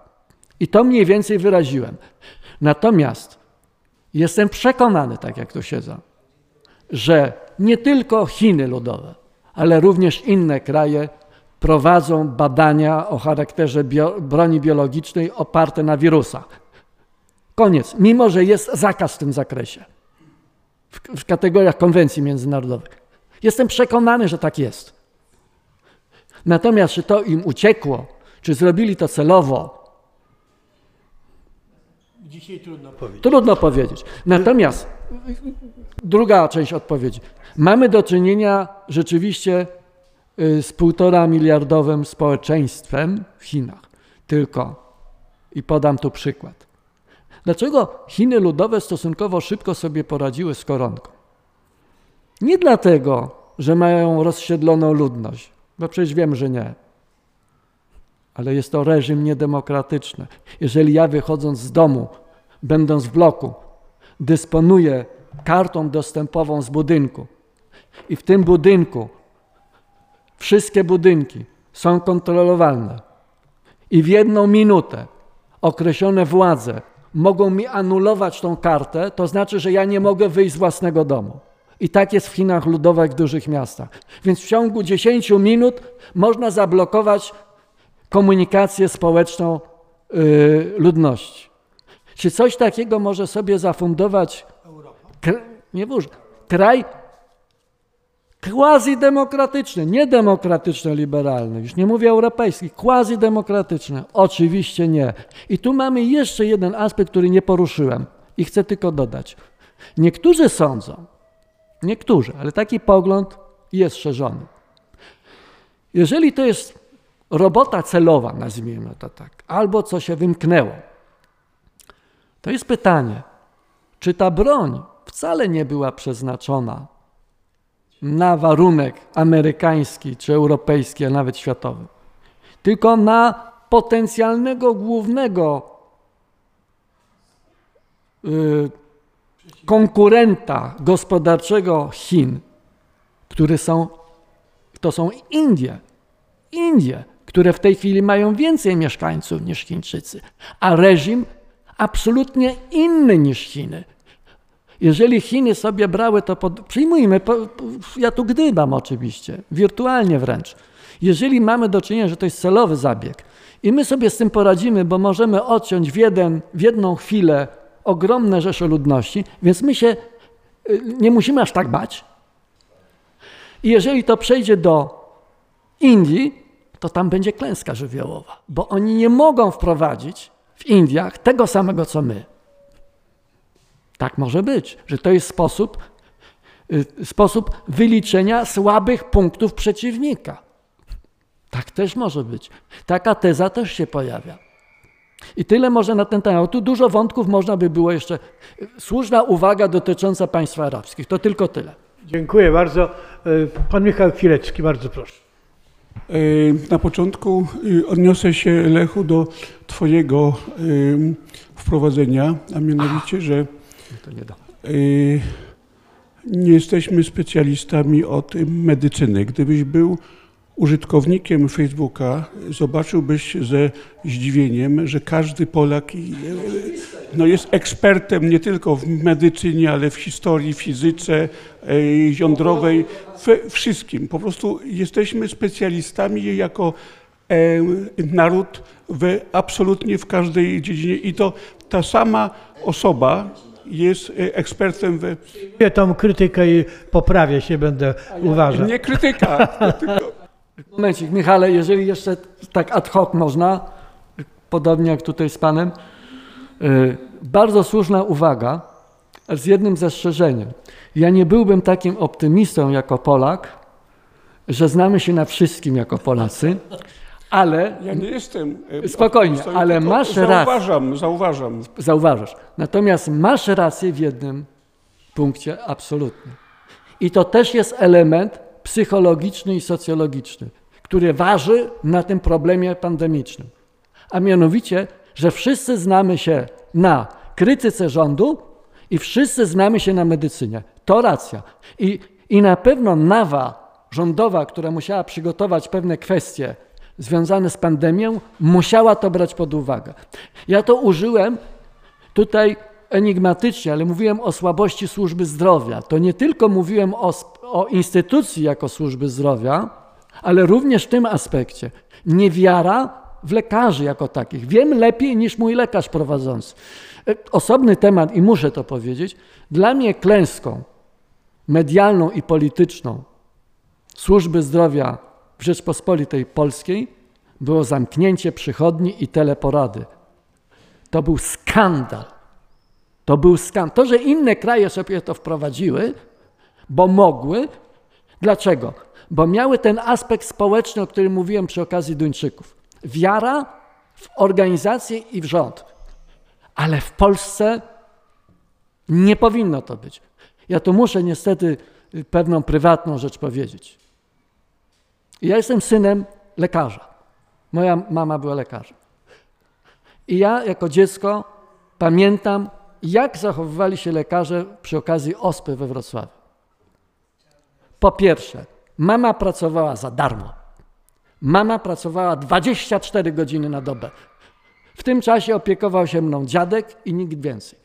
I to mniej więcej wyraziłem. Natomiast jestem przekonany, tak jak to siedzę, że nie tylko Chiny ludowe, ale również inne kraje prowadzą badania o charakterze bio, broni biologicznej oparte na wirusach. Koniec. Mimo, że jest zakaz w tym zakresie, w, w kategoriach konwencji międzynarodowych. Jestem przekonany, że tak jest. Natomiast czy to im uciekło, czy zrobili to celowo, Dzisiaj trudno powiedzieć. Trudno powiedzieć. Natomiast druga część odpowiedzi. Mamy do czynienia rzeczywiście y, z półtora miliardowym społeczeństwem w Chinach. Tylko, i podam tu przykład. Dlaczego Chiny ludowe stosunkowo szybko sobie poradziły z koronką? Nie dlatego, że mają rozsiedloną ludność, bo przecież wiem, że nie. Ale jest to reżim niedemokratyczny. Jeżeli ja wychodząc z domu, będąc w bloku, dysponuję kartą dostępową z budynku i w tym budynku wszystkie budynki są kontrolowalne i w jedną minutę określone władze mogą mi anulować tą kartę, to znaczy, że ja nie mogę wyjść z własnego domu. I tak jest w Chinach ludowych, w dużych miastach. Więc w ciągu 10 minut można zablokować komunikację społeczną yy, ludności. Czy coś takiego może sobie zafundować nie wóż, kraj quasi-demokratyczny, nie demokratyczny, liberalny, już nie mówię europejski, quasi-demokratyczny? Oczywiście nie. I tu mamy jeszcze jeden aspekt, który nie poruszyłem i chcę tylko dodać. Niektórzy sądzą, niektórzy, ale taki pogląd jest szerzony. Jeżeli to jest robota celowa, nazwijmy to tak, albo co się wymknęło, to jest pytanie, czy ta broń wcale nie była przeznaczona na warunek amerykański czy europejski, a nawet światowy, tylko na potencjalnego głównego y, konkurenta gospodarczego Chin, który są, to są Indie. Indie, które w tej chwili mają więcej mieszkańców niż Chińczycy, a reżim absolutnie inny niż Chiny. Jeżeli Chiny sobie brały to pod... Przyjmujmy, po, po, ja tu gdybam oczywiście, wirtualnie wręcz. Jeżeli mamy do czynienia, że to jest celowy zabieg i my sobie z tym poradzimy, bo możemy odciąć w, jeden, w jedną chwilę ogromne rzesze ludności, więc my się y, nie musimy aż tak bać. I jeżeli to przejdzie do Indii, to tam będzie klęska żywiołowa, bo oni nie mogą wprowadzić w Indiach tego samego co my. Tak może być, że to jest sposób, y, sposób wyliczenia słabych punktów przeciwnika. Tak też może być. Taka teza też się pojawia. I tyle może na ten temat. Tu dużo wątków można by było jeszcze. Słuszna uwaga dotycząca państw arabskich. To tylko tyle. Dziękuję bardzo. Y, Pan Michał Chwilecki, bardzo proszę. Y, Na początku y, odniosę się, Lechu, do Twojego y, wprowadzenia, a mianowicie, że nie jesteśmy specjalistami od medycyny. Gdybyś był użytkownikiem Facebooka, zobaczyłbyś ze zdziwieniem, że każdy Polak y, no, jest ekspertem nie tylko w medycynie, ale w historii, fizyce y, jądrowej, we wszystkim. Po prostu jesteśmy specjalistami jako e, naród w, absolutnie w każdej dziedzinie i to ta sama osoba jest e, ekspertem. Ja tą krytykę i poprawię się, będę uważał. Nie krytyka, tylko Momencik, Michale, jeżeli jeszcze tak ad hoc można, podobnie jak tutaj z Panem, y, bardzo słuszna uwaga, z jednym zastrzeżeniem. Ja nie byłbym takim optymistą jako Polak, że znamy się na wszystkim jako Polacy, ale ja nie jestem... e, Spokojnie, optymistą, ale masz rację. Zauważam, zauważam. zauważasz. Natomiast masz rację w jednym punkcie absolutnie. I to też jest element psychologiczny i socjologiczny, który waży na tym problemie pandemicznym. A mianowicie, że wszyscy znamy się na krytyce rządu i wszyscy znamy się na medycynie. To racja. I, i na pewno nawa rządowa, która musiała przygotować pewne kwestie związane z pandemią, musiała to brać pod uwagę. Ja to użyłem tutaj enigmatycznie, ale mówiłem o słabości służby zdrowia. To nie tylko mówiłem o, o instytucji jako służby zdrowia, ale również w tym aspekcie. Niewiara w lekarzy jako takich. Wiem lepiej niż mój lekarz prowadzący. E, osobny temat i muszę to powiedzieć. Dla mnie klęską medialną i polityczną służby zdrowia w Rzeczpospolitej Polskiej było zamknięcie przychodni i teleporady. To był skandal. To był skandal. To, że inne kraje sobie to wprowadziły, bo mogły. Dlaczego? Bo miały ten aspekt społeczny, o którym mówiłem przy okazji Duńczyków. Wiara w organizację i w rząd. Ale w Polsce nie powinno to być. Ja tu muszę niestety pewną prywatną rzecz powiedzieć. Ja jestem synem lekarza. Moja mama była lekarzem. I ja jako dziecko pamiętam, jak zachowywali się lekarze przy okazji ospy we Wrocławiu. Po pierwsze, mama pracowała za darmo. Mama pracowała 24 godziny na dobę. W tym czasie opiekował się mną dziadek i nikt więcej.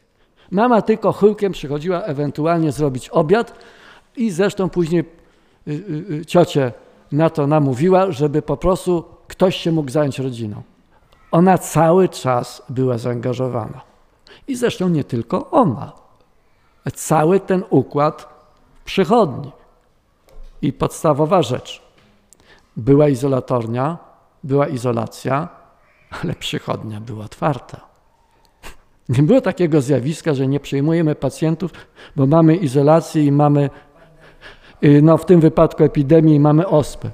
Mama tylko chyłkiem przychodziła ewentualnie zrobić obiad i zresztą później y, y, y, ciocie na to namówiła, żeby po prostu ktoś się mógł zająć rodziną. Ona cały czas była zaangażowana. I zresztą nie tylko ona. Cały ten układ przychodni. I podstawowa rzecz. Była izolatornia, była izolacja, ale przychodnia była otwarta. Nie było takiego zjawiska, że nie przyjmujemy pacjentów, bo mamy izolację i mamy, y, no w tym wypadku epidemii, mamy ospę.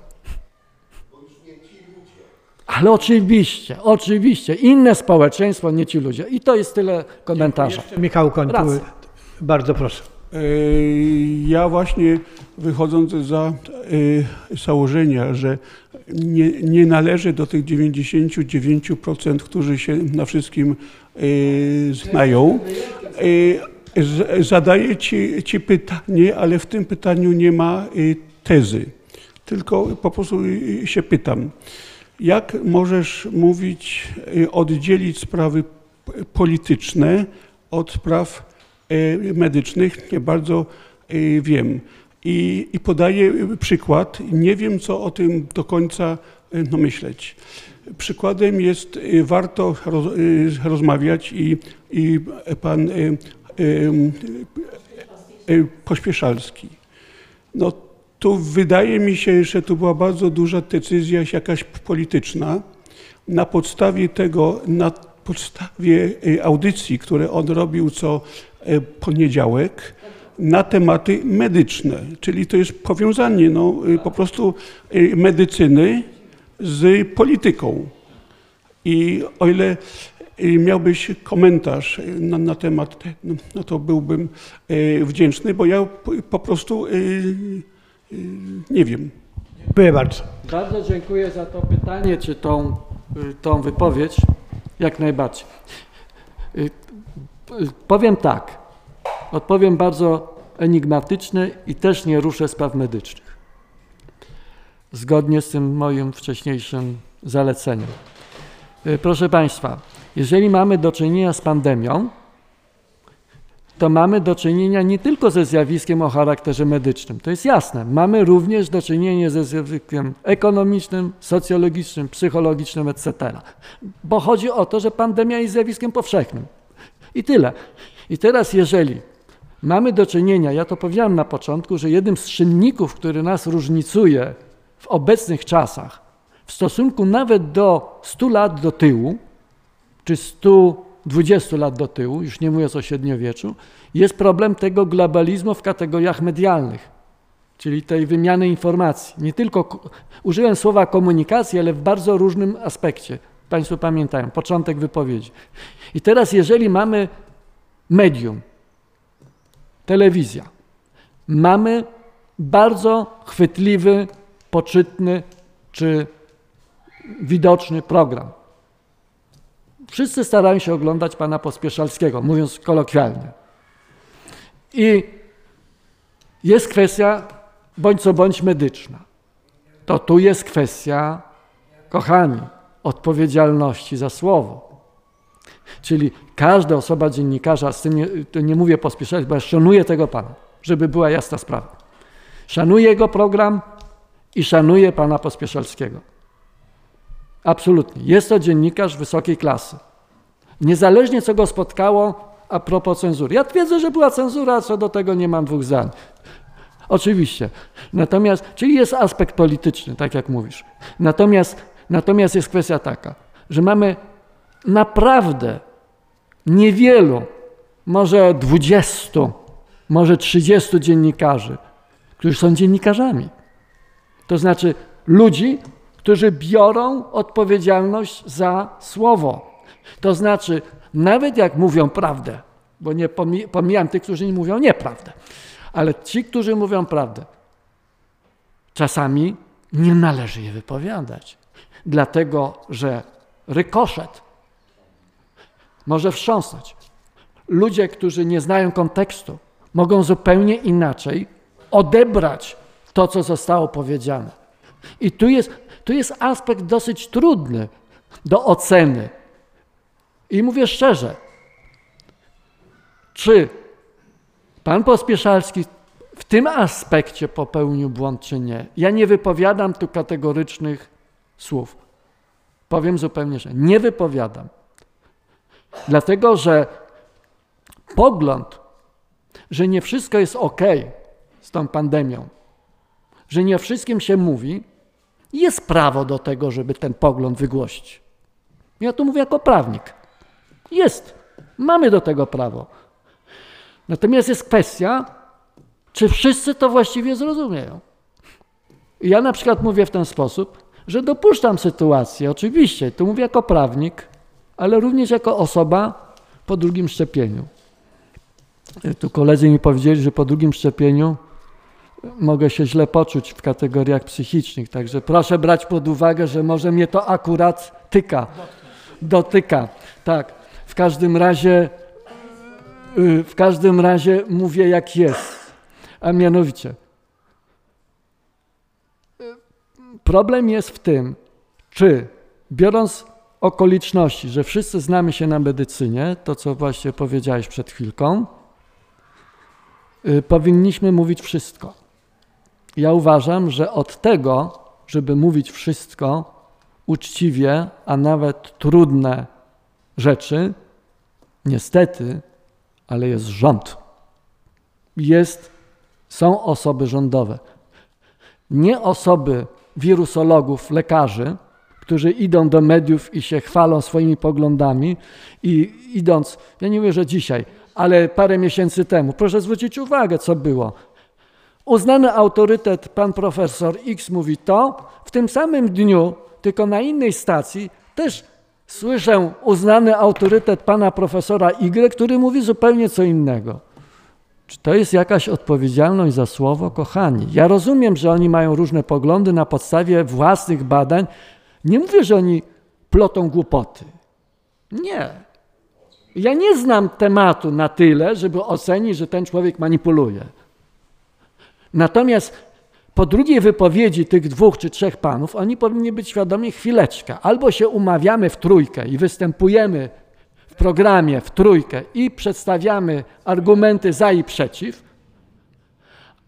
Ale oczywiście, oczywiście, inne społeczeństwo, nie ci ludzie. I to jest tyle komentarza. Michał Koń, Wracam. bardzo proszę. E, Ja właśnie wychodząc za e, założenia, że nie, nie należy do tych 99%, którzy się na wszystkim e, znają, zadaję ci, ci pytanie, ale w tym pytaniu nie ma tezy, tylko po prostu się pytam. Jak możesz mówić, e, oddzielić sprawy polityczne od spraw e, medycznych? Nie bardzo e, wiem. I, I podaję przykład. Nie wiem, co o tym do końca no, myśleć. Przykładem jest, warto roz, rozmawiać i, i pan e, e, e, Pośpieszalski. No tu wydaje mi się, że to była bardzo duża decyzja jakaś polityczna. Na podstawie tego, na podstawie e, audycji, które on robił co e, poniedziałek, na tematy medyczne, czyli to jest powiązanie no, e, po prostu medycyny z polityką. I o ile y, miałbyś komentarz y, na, na temat, te- no, no to byłbym y, wdzięczny, bo ja po, prostu y, y, nie wiem. Dziękuję bardzo. Bardzo dziękuję za to pytanie, czy tą, y, tą wypowiedź. Jak najbardziej. Y, y, Powiem tak. Odpowiem bardzo enigmatycznie i też nie ruszę spraw medycznych. Zgodnie z tym moim wcześniejszym zaleceniem. Proszę Państwa, jeżeli mamy do czynienia z pandemią, to mamy do czynienia nie tylko ze zjawiskiem o charakterze medycznym. To jest jasne. Mamy również do czynienia ze zjawiskiem ekonomicznym, socjologicznym, psychologicznym, etc. Bo chodzi o to, że pandemia jest zjawiskiem powszechnym. I tyle. I teraz, jeżeli mamy do czynienia, ja to powiedziałem na początku, że jednym z czynników, który nas różnicuje w obecnych czasach, w stosunku nawet do 100 lat do tyłu, czy 120 lat do tyłu, już nie mówiąc o średniowieczu, jest problem tego globalizmu w kategoriach medialnych, czyli tej wymiany informacji. Nie tylko ko- użyłem słowa komunikacji, ale w bardzo różnym aspekcie. Państwo pamiętają, początek wypowiedzi. I teraz, jeżeli mamy medium, telewizja, mamy bardzo chwytliwy, poczytny czy widoczny program. Wszyscy starają się oglądać pana Pospieszalskiego, mówiąc kolokwialnie. I jest kwestia bądź co bądź medyczna. To tu jest kwestia, kochani, odpowiedzialności za słowo. Czyli każda osoba dziennikarza, z tym nie, nie mówię pospieszać, bo ja szanuję tego pana, żeby była jasna sprawa. Szanuję jego program i szanuję pana Pospieszalskiego. Absolutnie. Jest to dziennikarz wysokiej klasy. Niezależnie co go spotkało a propos cenzury. Ja twierdzę, że była cenzura, co do tego nie mam dwóch zdań. Oczywiście. Natomiast, czyli jest aspekt polityczny, tak jak mówisz. Natomiast, natomiast jest kwestia taka, że mamy naprawdę niewielu, może dwudziestu, może trzydziestu dziennikarzy, którzy są dziennikarzami. To znaczy ludzi, którzy biorą odpowiedzialność za słowo. To znaczy, nawet jak mówią prawdę, bo nie pomijam tych, którzy nie mówią nieprawdę, ale ci, którzy mówią prawdę, czasami nie należy je wypowiadać, dlatego że rykoszet może wstrząsnąć. Ludzie, którzy nie znają kontekstu, mogą zupełnie inaczej odebrać to, co zostało powiedziane. I tu jest, tu jest aspekt dosyć trudny do oceny. I mówię szczerze, czy pan Pospieszalski w tym aspekcie popełnił błąd, czy nie? Ja nie wypowiadam tu kategorycznych słów. Powiem zupełnie, że nie wypowiadam. Dlatego, że pogląd, że nie wszystko jest ok z tą pandemią, że nie wszystkim się mówi, jest prawo do tego, żeby ten pogląd wygłosić. Ja tu mówię jako prawnik. Jest. Mamy do tego prawo. Natomiast jest kwestia, czy wszyscy to właściwie zrozumieją. Ja na przykład mówię w ten sposób, że dopuszczam sytuację, oczywiście, tu mówię jako prawnik, ale również jako osoba po drugim szczepieniu. Tu koledzy mi powiedzieli, że po drugim szczepieniu mogę się źle poczuć w kategoriach psychicznych, także proszę brać pod uwagę, że może mnie to akurat tyka, dotyka. Tak, w każdym razie, y, w każdym razie mówię jak jest, a mianowicie problem jest w tym, czy biorąc okoliczności, że wszyscy znamy się na medycynie, to co właśnie powiedziałeś przed chwilką, y, powinniśmy mówić wszystko. Ja uważam, że od tego, żeby mówić wszystko uczciwie, a nawet trudne rzeczy, niestety, ale jest rząd. Jest, są osoby rządowe. Nie osoby wirusologów, lekarzy, którzy idą do mediów i się chwalą swoimi poglądami i idąc, ja nie mówię, że dzisiaj, ale parę miesięcy temu, proszę zwrócić uwagę, co było. Uznany autorytet, pan profesor X mówi to, w tym samym dniu, tylko na innej stacji, też słyszę uznany autorytet pana profesora Y, który mówi zupełnie co innego. Czy to jest jakaś odpowiedzialność za słowo? Kochani, ja rozumiem, że oni mają różne poglądy na podstawie własnych badań. Nie mówię, że oni plotą głupoty. Nie. Ja nie znam tematu na tyle, żeby ocenić, że ten człowiek manipuluje. Natomiast po drugiej wypowiedzi tych dwóch czy trzech panów, oni powinni być świadomi chwileczkę. Albo się umawiamy w trójkę i występujemy w programie w trójkę i przedstawiamy argumenty za i przeciw,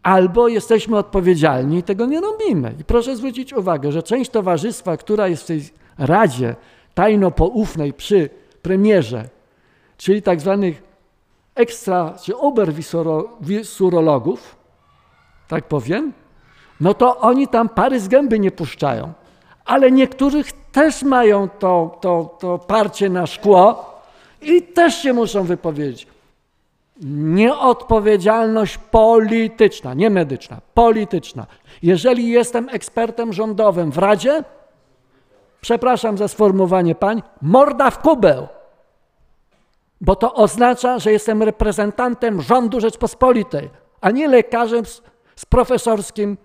albo jesteśmy odpowiedzialni i tego nie robimy. I proszę zwrócić uwagę, że część towarzystwa, która jest w tej radzie tajno-poufnej przy premierze, czyli tak zwanych ekstra czy oberwisurologów, tak powiem, no to oni tam pary z gęby nie puszczają. Ale niektórych też mają to, to, to parcie na szkło i też się muszą wypowiedzieć. Nieodpowiedzialność polityczna, nie medyczna, polityczna. Jeżeli jestem ekspertem rządowym w Radzie, przepraszam za sformułowanie pań, morda w kubeł, bo to oznacza, że jestem reprezentantem rządu Rzeczpospolitej, a nie lekarzem z, profesorskim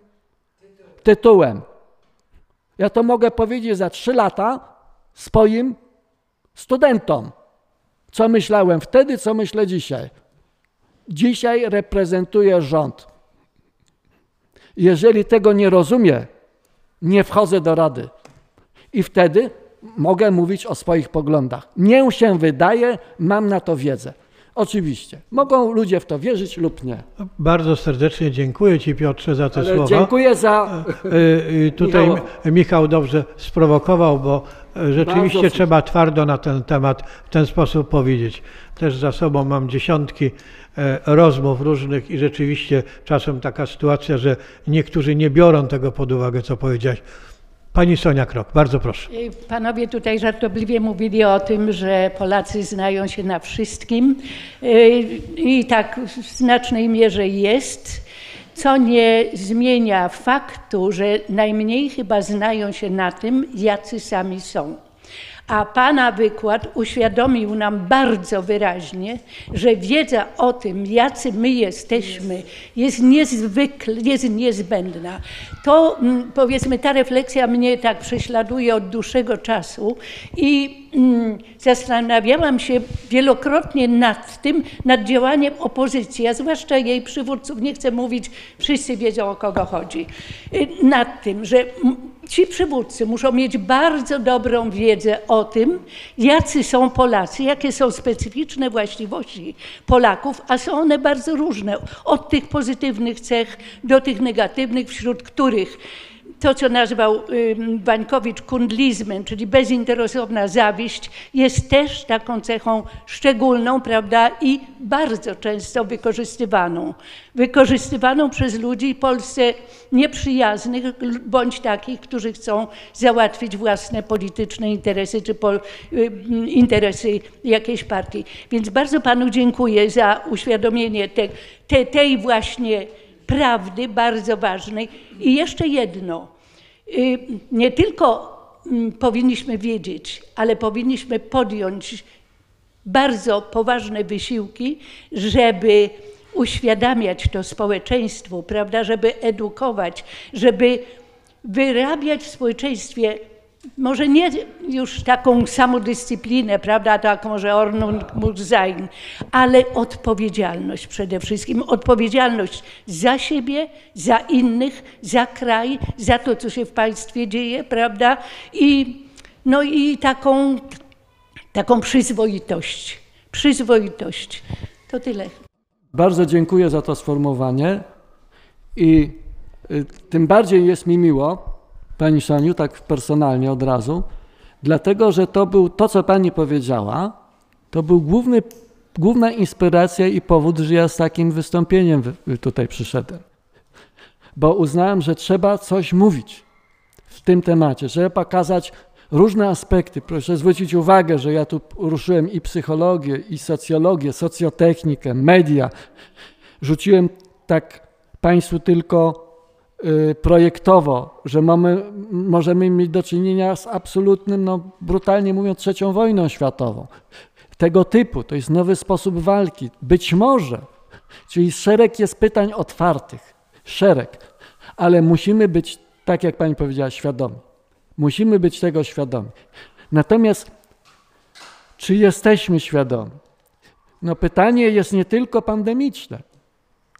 tytułem. Ja to mogę powiedzieć za trzy lata swoim studentom, co myślałem wtedy, co myślę dzisiaj. Dzisiaj reprezentuję rząd. Jeżeli tego nie rozumie, nie wchodzę do rady. I wtedy mogę mówić o swoich poglądach. Mnie się wydaje, mam na to wiedzę. Oczywiście. Mogą ludzie w to wierzyć lub nie. Bardzo serdecznie dziękuję Ci Piotrze za te Ale słowa. dziękuję za. Y, y, Tutaj Michała. Michał dobrze sprowokował, bo y, rzeczywiście Bardzo- trzeba twardo na ten temat w ten sposób powiedzieć. Też za sobą mam dziesiątki e, rozmów różnych i rzeczywiście czasem taka sytuacja, że niektórzy nie biorą tego pod uwagę, co powiedziałeś. Pani Sonia Krok, bardzo proszę. Panowie tutaj żartobliwie mówili o tym, że Polacy znają się na wszystkim i tak w znacznej mierze jest, co nie zmienia faktu, że najmniej chyba znają się na tym, jacy sami są. A Pana wykład uświadomił nam bardzo wyraźnie, że wiedza o tym, jacy my jesteśmy, jest niezwykle, jest niezbędna. To mm, powiedzmy, ta refleksja mnie tak prześladuje od dłuższego czasu i zastanawiałam się wielokrotnie nad tym, nad działaniem opozycji, a zwłaszcza jej przywódców. Nie chcę mówić, wszyscy wiedzą o kogo chodzi. Y, Nad tym, że ci przywódcy muszą mieć bardzo dobrą wiedzę o tym, jacy są Polacy, jakie są specyficzne właściwości Polaków, a są one bardzo różne. Od tych pozytywnych cech do tych negatywnych, wśród których to, co nazwał Wańkowicz kundlizmem, czyli bezinteresowna zawiść, jest też taką cechą szczególną, prawda, i bardzo często wykorzystywaną. Wykorzystywaną przez ludzi Polsce nieprzyjaznych, bądź takich, którzy chcą załatwić własne polityczne interesy czy interesy jakiejś partii. Więc bardzo panu dziękuję za uświadomienie te, te, tej właśnie prawdy bardzo ważnej. I jeszcze jedno. Y, Nie tylko mm, powinniśmy wiedzieć, ale powinniśmy podjąć bardzo poważne wysiłki, żeby uświadamiać to społeczeństwu, prawda, żeby edukować, żeby wyrabiać w społeczeństwie może nie już taką samodyscyplinę, prawda, taką, że Ordnung muss sein, ale odpowiedzialność przede wszystkim. Odpowiedzialność za siebie, za innych, za kraj, za to, co się w państwie dzieje, prawda, i, no i taką, taką przyzwoitość. Przyzwoitość. To tyle. Bardzo dziękuję za to sformułowanie i y, tym bardziej jest mi miło, Pani Soniu, tak personalnie od razu, dlatego że to był to, co Pani powiedziała, to był główny, główna inspiracja i powód, że ja z takim wystąpieniem wy- tutaj przyszedłem. Bo uznałem, że trzeba coś mówić w tym temacie, żeby pokazać różne aspekty. Proszę zwrócić uwagę, że ja tu ruszyłem i psychologię, i socjologię, socjotechnikę, media. Rzuciłem tak Państwu tylko projektowo, że mamy, możemy mieć do czynienia z absolutnym, no, brutalnie mówiąc, trzecią wojną światową. Tego typu, to jest nowy sposób walki. Być może, czyli szereg jest pytań otwartych, szereg, ale musimy być, tak jak Pani powiedziała, świadomi. Musimy być tego świadomi. Natomiast, czy jesteśmy świadomi? No pytanie jest nie tylko pandemiczne.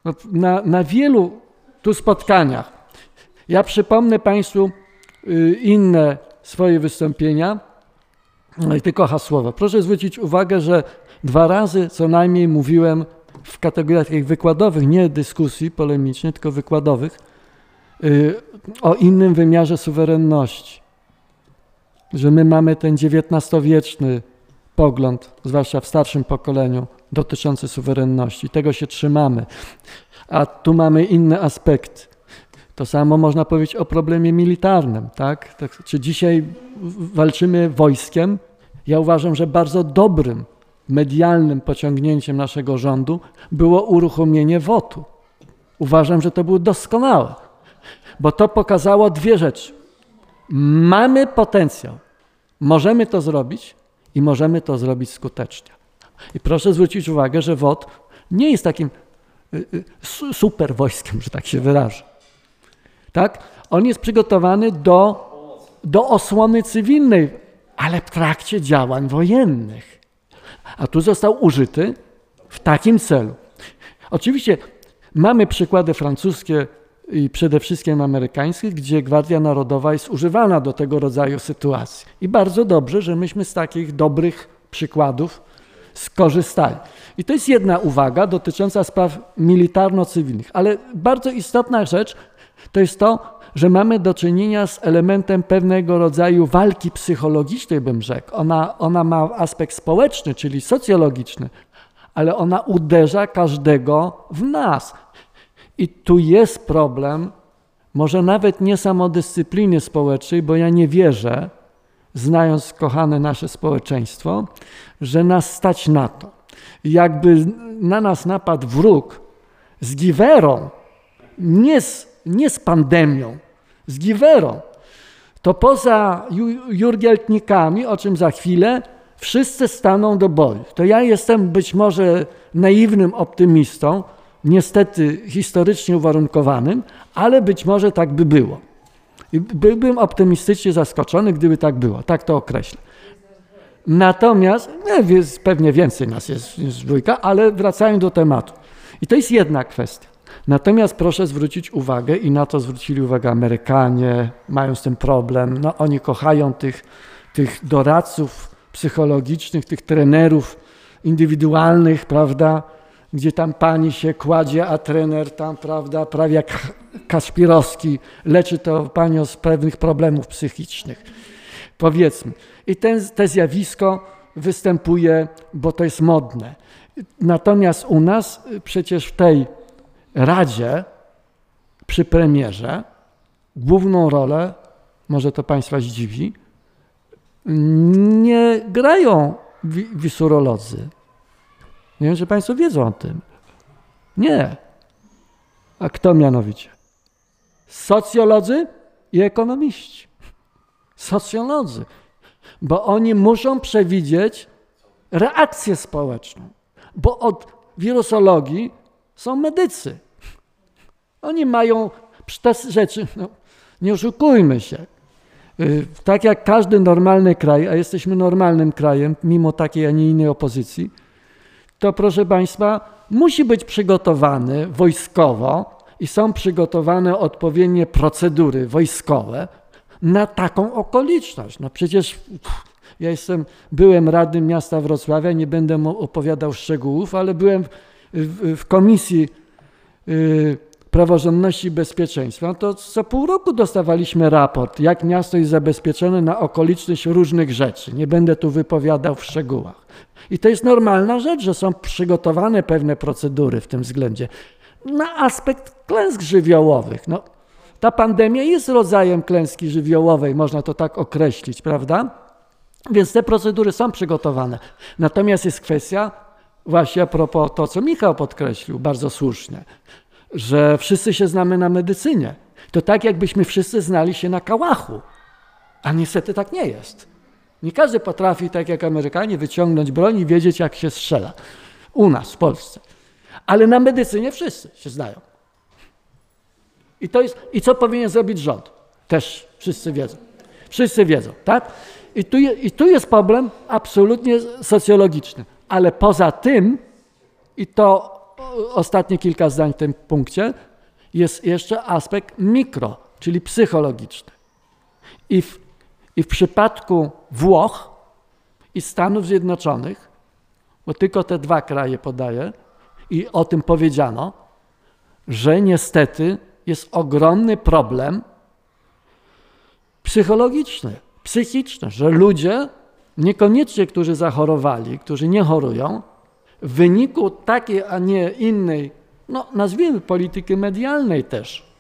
No, na, na wielu tu spotkaniach, ja przypomnę Państwu y, inne swoje wystąpienia, no tylko hasłowe. Proszę zwrócić uwagę, że dwa razy co najmniej mówiłem w kategoriach takich wykładowych, nie dyskusji polemicznej, tylko wykładowych, y, o innym wymiarze suwerenności. Że my mamy ten XIX-wieczny pogląd, zwłaszcza w starszym pokoleniu, dotyczący suwerenności. Tego się trzymamy. A tu mamy inne aspekty. To samo można powiedzieć o problemie militarnym. Tak? tak czy dzisiaj walczymy wojskiem? Ja uważam, że bardzo dobrym medialnym pociągnięciem naszego rządu było uruchomienie WOT-u. Uważam, że to było doskonałe, bo to pokazało dwie rzeczy. Mamy potencjał, możemy to zrobić i możemy to zrobić skutecznie. I proszę zwrócić uwagę, że WOT nie jest takim y, y, su- super wojskiem, że tak się wyrażę. Tak? On jest przygotowany do, do osłony cywilnej, ale w trakcie działań wojennych. A tu został użyty w takim celu. Oczywiście mamy przykłady francuskie, i przede wszystkim amerykańskich, gdzie Gwardia Narodowa jest używana do tego rodzaju sytuacji. I bardzo dobrze, że myśmy z takich dobrych przykładów skorzystali. I to jest jedna uwaga dotycząca spraw militarno-cywilnych, ale bardzo istotna rzecz to jest to, że mamy do czynienia z elementem pewnego rodzaju walki psychologicznej, bym rzekł. Ona, ona ma aspekt społeczny, czyli socjologiczny, ale ona uderza każdego w nas. I tu jest problem, może nawet nie samodyscypliny społecznej, bo ja nie wierzę, znając kochane nasze społeczeństwo, że nas stać na to. Jakby na nas napadł wróg z giwerą, nie z, nie z pandemią, z giwerą, to poza jurgieltnikami, o czym za chwilę, wszyscy staną do boju. To ja jestem być może naiwnym optymistą, niestety historycznie uwarunkowanym, ale być może tak by było. Byłbym optymistycznie zaskoczony, gdyby tak było, tak to określę. Natomiast, nie, jest, pewnie więcej nas jest, jest dwójka, ale wracając do tematu. I to jest jedna kwestia. Natomiast proszę zwrócić uwagę, i na to zwrócili uwagę Amerykanie, mają z tym problem. No, oni kochają tych, tych doradców psychologicznych, tych trenerów indywidualnych, prawda, gdzie tam pani się kładzie, a trener tam, prawda, prawie jak Kaszpirowski, leczy to panią z pewnych problemów psychicznych. Powiedzmy. I ten, te zjawisko występuje, bo to jest modne. Natomiast u nas przecież w tej Radzie przy premierze główną rolę, może to Państwa zdziwi, nie grają wisurolodzy. Nie wiem, czy Państwo wiedzą o tym. Nie. A kto mianowicie? Socjolodzy i ekonomiści. Socjolodzy. Bo oni muszą przewidzieć reakcję społeczną. Bo od wirusologii są medycy. Oni mają te rzeczy, no, nie oszukujmy się. Y, tak jak każdy normalny kraj, a jesteśmy normalnym krajem, mimo takiej, a nie innej opozycji, to proszę Państwa, musi być przygotowany wojskowo i są przygotowane odpowiednie procedury wojskowe na taką okoliczność. No przecież ja jestem, byłem radnym miasta Wrocławia, nie będę opowiadał szczegółów, ale byłem w, w, w komisji y, praworządności i bezpieczeństwa, to co pół roku dostawaliśmy raport, jak miasto jest zabezpieczone na okoliczność różnych rzeczy. Nie będę tu wypowiadał w szczegółach. I to jest normalna rzecz, że są przygotowane pewne procedury w tym względzie. Na aspekt klęsk żywiołowych. No, ta pandemia jest rodzajem klęski żywiołowej, można to tak określić, prawda? Więc te procedury są przygotowane. Natomiast jest kwestia, właśnie a propos to, co Michał podkreślił bardzo słusznie, że wszyscy się znamy na medycynie. To tak, jakbyśmy wszyscy znali się na kałachu. A niestety tak nie jest. Nie każdy potrafi, tak jak Amerykanie, wyciągnąć broń i wiedzieć, jak się strzela. U nas, w Polsce. Ale na medycynie wszyscy się znają. I, to jest, I co powinien zrobić rząd? Też wszyscy wiedzą. Wszyscy wiedzą, tak? I tu, I tu jest problem absolutnie socjologiczny. Ale poza tym, i to ostatnie kilka zdań w tym punkcie, jest jeszcze aspekt mikro, czyli psychologiczny. I w, i w przypadku Włoch i Stanów Zjednoczonych, bo tylko te dwa kraje podaję, i o tym powiedziano, że niestety jest ogromny problem psychologiczny, psychiczny, że ludzie, niekoniecznie którzy zachorowali, którzy nie chorują, w wyniku takiej, a nie innej, no nazwijmy polityki medialnej też,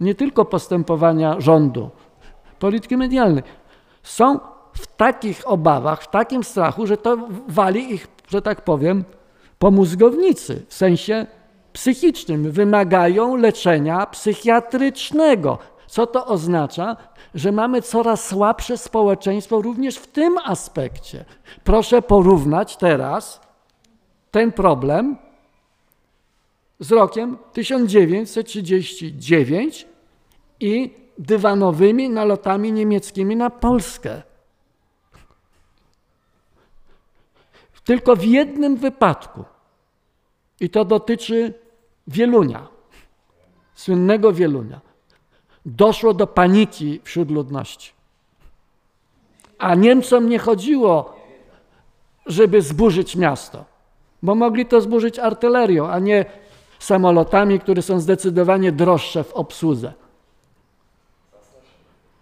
nie tylko postępowania rządu, polityki medialnej, są w takich obawach, w takim strachu, że to wali ich, że tak powiem, po mózgownicy, w sensie psychicznym. Wymagają leczenia psychiatrycznego. Co to oznacza? Że mamy coraz słabsze społeczeństwo również w tym aspekcie. Proszę porównać teraz ten problem z rokiem 1939 i dywanowymi nalotami niemieckimi na Polskę. Tylko w jednym wypadku, i to dotyczy Wielunia, słynnego Wielunia, doszło do paniki wśród ludności. A Niemcom nie chodziło, żeby zburzyć miasto, bo mogli to zburzyć artylerią, a nie samolotami, które są zdecydowanie droższe w obsłudze.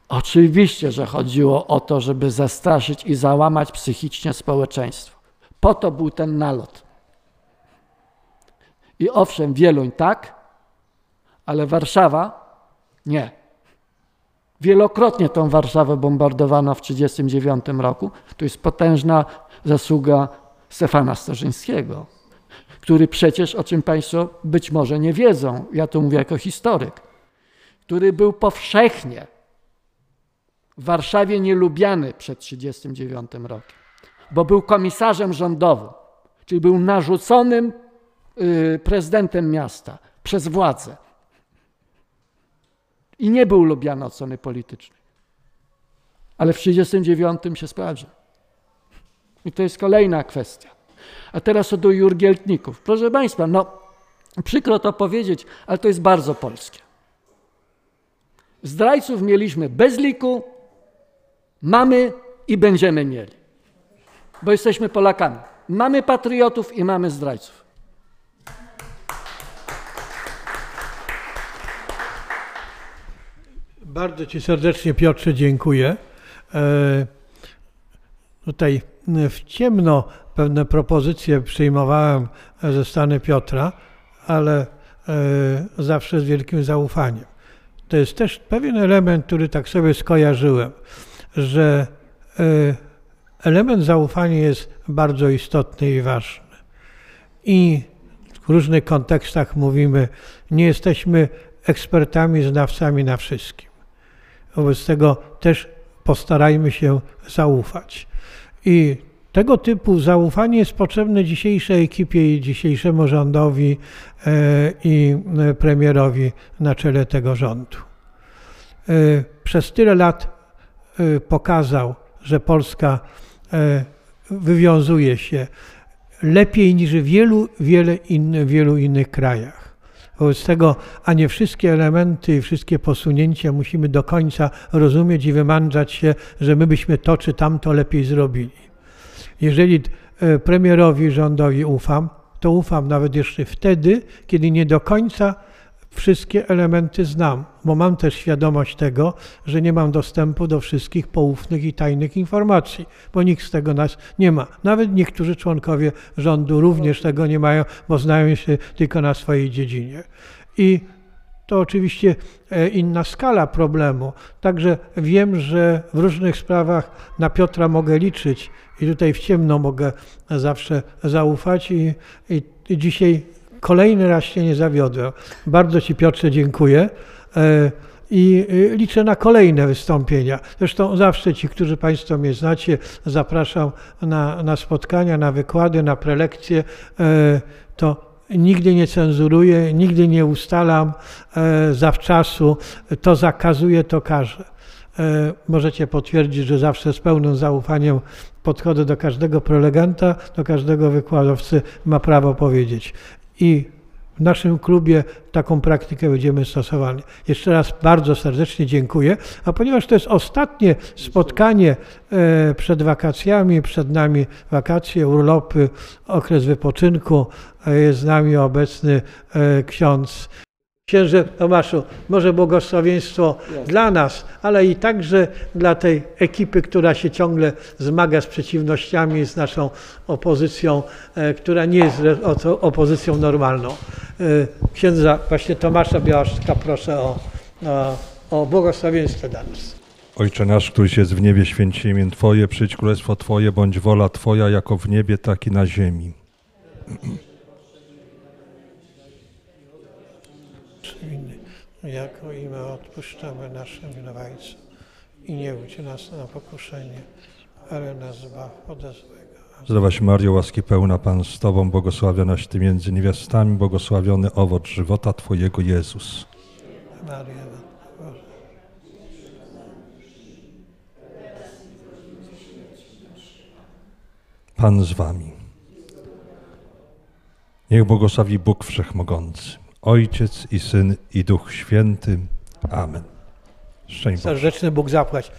Oczywiście, że chodziło o to, żeby zastraszyć i załamać psychicznie społeczeństwo. Po to był ten nalot. I owszem, Wieluń tak, ale Warszawa nie. Wielokrotnie tą Warszawę bombardowano w 1939 roku. To jest potężna zasługa Stefana Starzyńskiego, który przecież, o czym Państwo być może nie wiedzą, ja to mówię jako historyk, który był powszechnie w Warszawie nielubiany przed 1939 rokiem, bo był komisarzem rządowym, czyli był narzuconym y, prezydentem miasta przez władzę. I nie był lubiany od strony politycznej. Ale w 1939 się sprawdził. I to jest kolejna kwestia. A teraz do jurgieltników. Proszę Państwa, no przykro to powiedzieć, ale to jest bardzo polskie. Zdrajców mieliśmy bez liku, mamy i będziemy mieli. Bo jesteśmy Polakami. Mamy patriotów i mamy zdrajców. Bardzo Ci serdecznie, Piotrze, dziękuję. E, tutaj w ciemno pewne propozycje przyjmowałem ze strony Piotra, ale e, zawsze z wielkim zaufaniem. To jest też pewien element, który tak sobie skojarzyłem, że e, element zaufania jest bardzo istotny i ważny. I w różnych kontekstach mówimy, nie jesteśmy ekspertami, znawcami na wszystkim. Wobec tego też postarajmy się zaufać. I tego typu zaufanie jest potrzebne dzisiejszej ekipie i dzisiejszemu rządowi e, i e, premierowi na czele tego rządu. E, przez tyle lat pokazał, że Polska wywiązuje się lepiej niż wielu, wiele inny, wielu innych krajach. Wobec tego, a nie wszystkie elementy i wszystkie posunięcia musimy do końca rozumieć i wymądrzać się, że my byśmy to czy tamto lepiej zrobili. Jeżeli e, premierowi, rządowi ufam, to ufam nawet jeszcze wtedy, kiedy nie do końca wszystkie elementy znam, bo mam też świadomość tego, że nie mam dostępu do wszystkich poufnych i tajnych informacji, bo nikt z tego nas nie ma. Nawet niektórzy członkowie rządu również tego nie mają, bo znają się tylko na swojej dziedzinie. I to oczywiście e, inna skala problemu. Także wiem, że w różnych sprawach na Piotra mogę liczyć i tutaj w ciemno mogę zawsze zaufać i, i, i dzisiaj Kolejny raz się nie zawiodłem. Bardzo Ci Piotrze dziękuję e, i e, liczę na kolejne wystąpienia. Zresztą zawsze ci, którzy Państwo mnie znacie, zapraszam na, na spotkania, na wykłady, na prelekcje. E, to nigdy nie cenzuruję, nigdy nie ustalam zawczasu. To zakazuję, to każę. Możecie potwierdzić, że zawsze z pełnym zaufaniem podchodzę do każdego prelegenta, do każdego wykładowcy, ma prawo powiedzieć i w naszym klubie taką praktykę będziemy stosowali. Jeszcze raz bardzo serdecznie dziękuję. A ponieważ to jest ostatnie spotkanie e, przed wakacjami, przed nami wakacje, urlopy, okres wypoczynku, jest z nami obecny e, ksiądz Księże Tomaszu, może błogosławieństwo dla nas, ale i także dla tej ekipy, która się ciągle zmaga z przeciwnościami, z naszą opozycją, e, która nie jest opozycją normalną. E, księdza właśnie Tomasza Białaszczyka proszę o, o, o błogosławieństwo dla nas. Ojcze nasz, któryś jest w niebie, święci imię Twoje, przyjdź królestwo Twoje, bądź wola Twoja, jako w niebie, tak i na ziemi. Jako i my odpuszczamy naszym winowajcom. I nie wódź nas na pokuszenie, ale nas zbaw ode złego. Zdrowaś Mario, łaski pełna Pan z Tobą, błogosławionaś Ty między niewiastami, błogosławiony owoc żywota Twojego Jezus. Maria. Pan z Wami. Niech błogosławi Bóg Wszechmogący, Ojciec i Syn i Duch Święty. Amen. Szczęść. Serdeczny Bóg zapłać.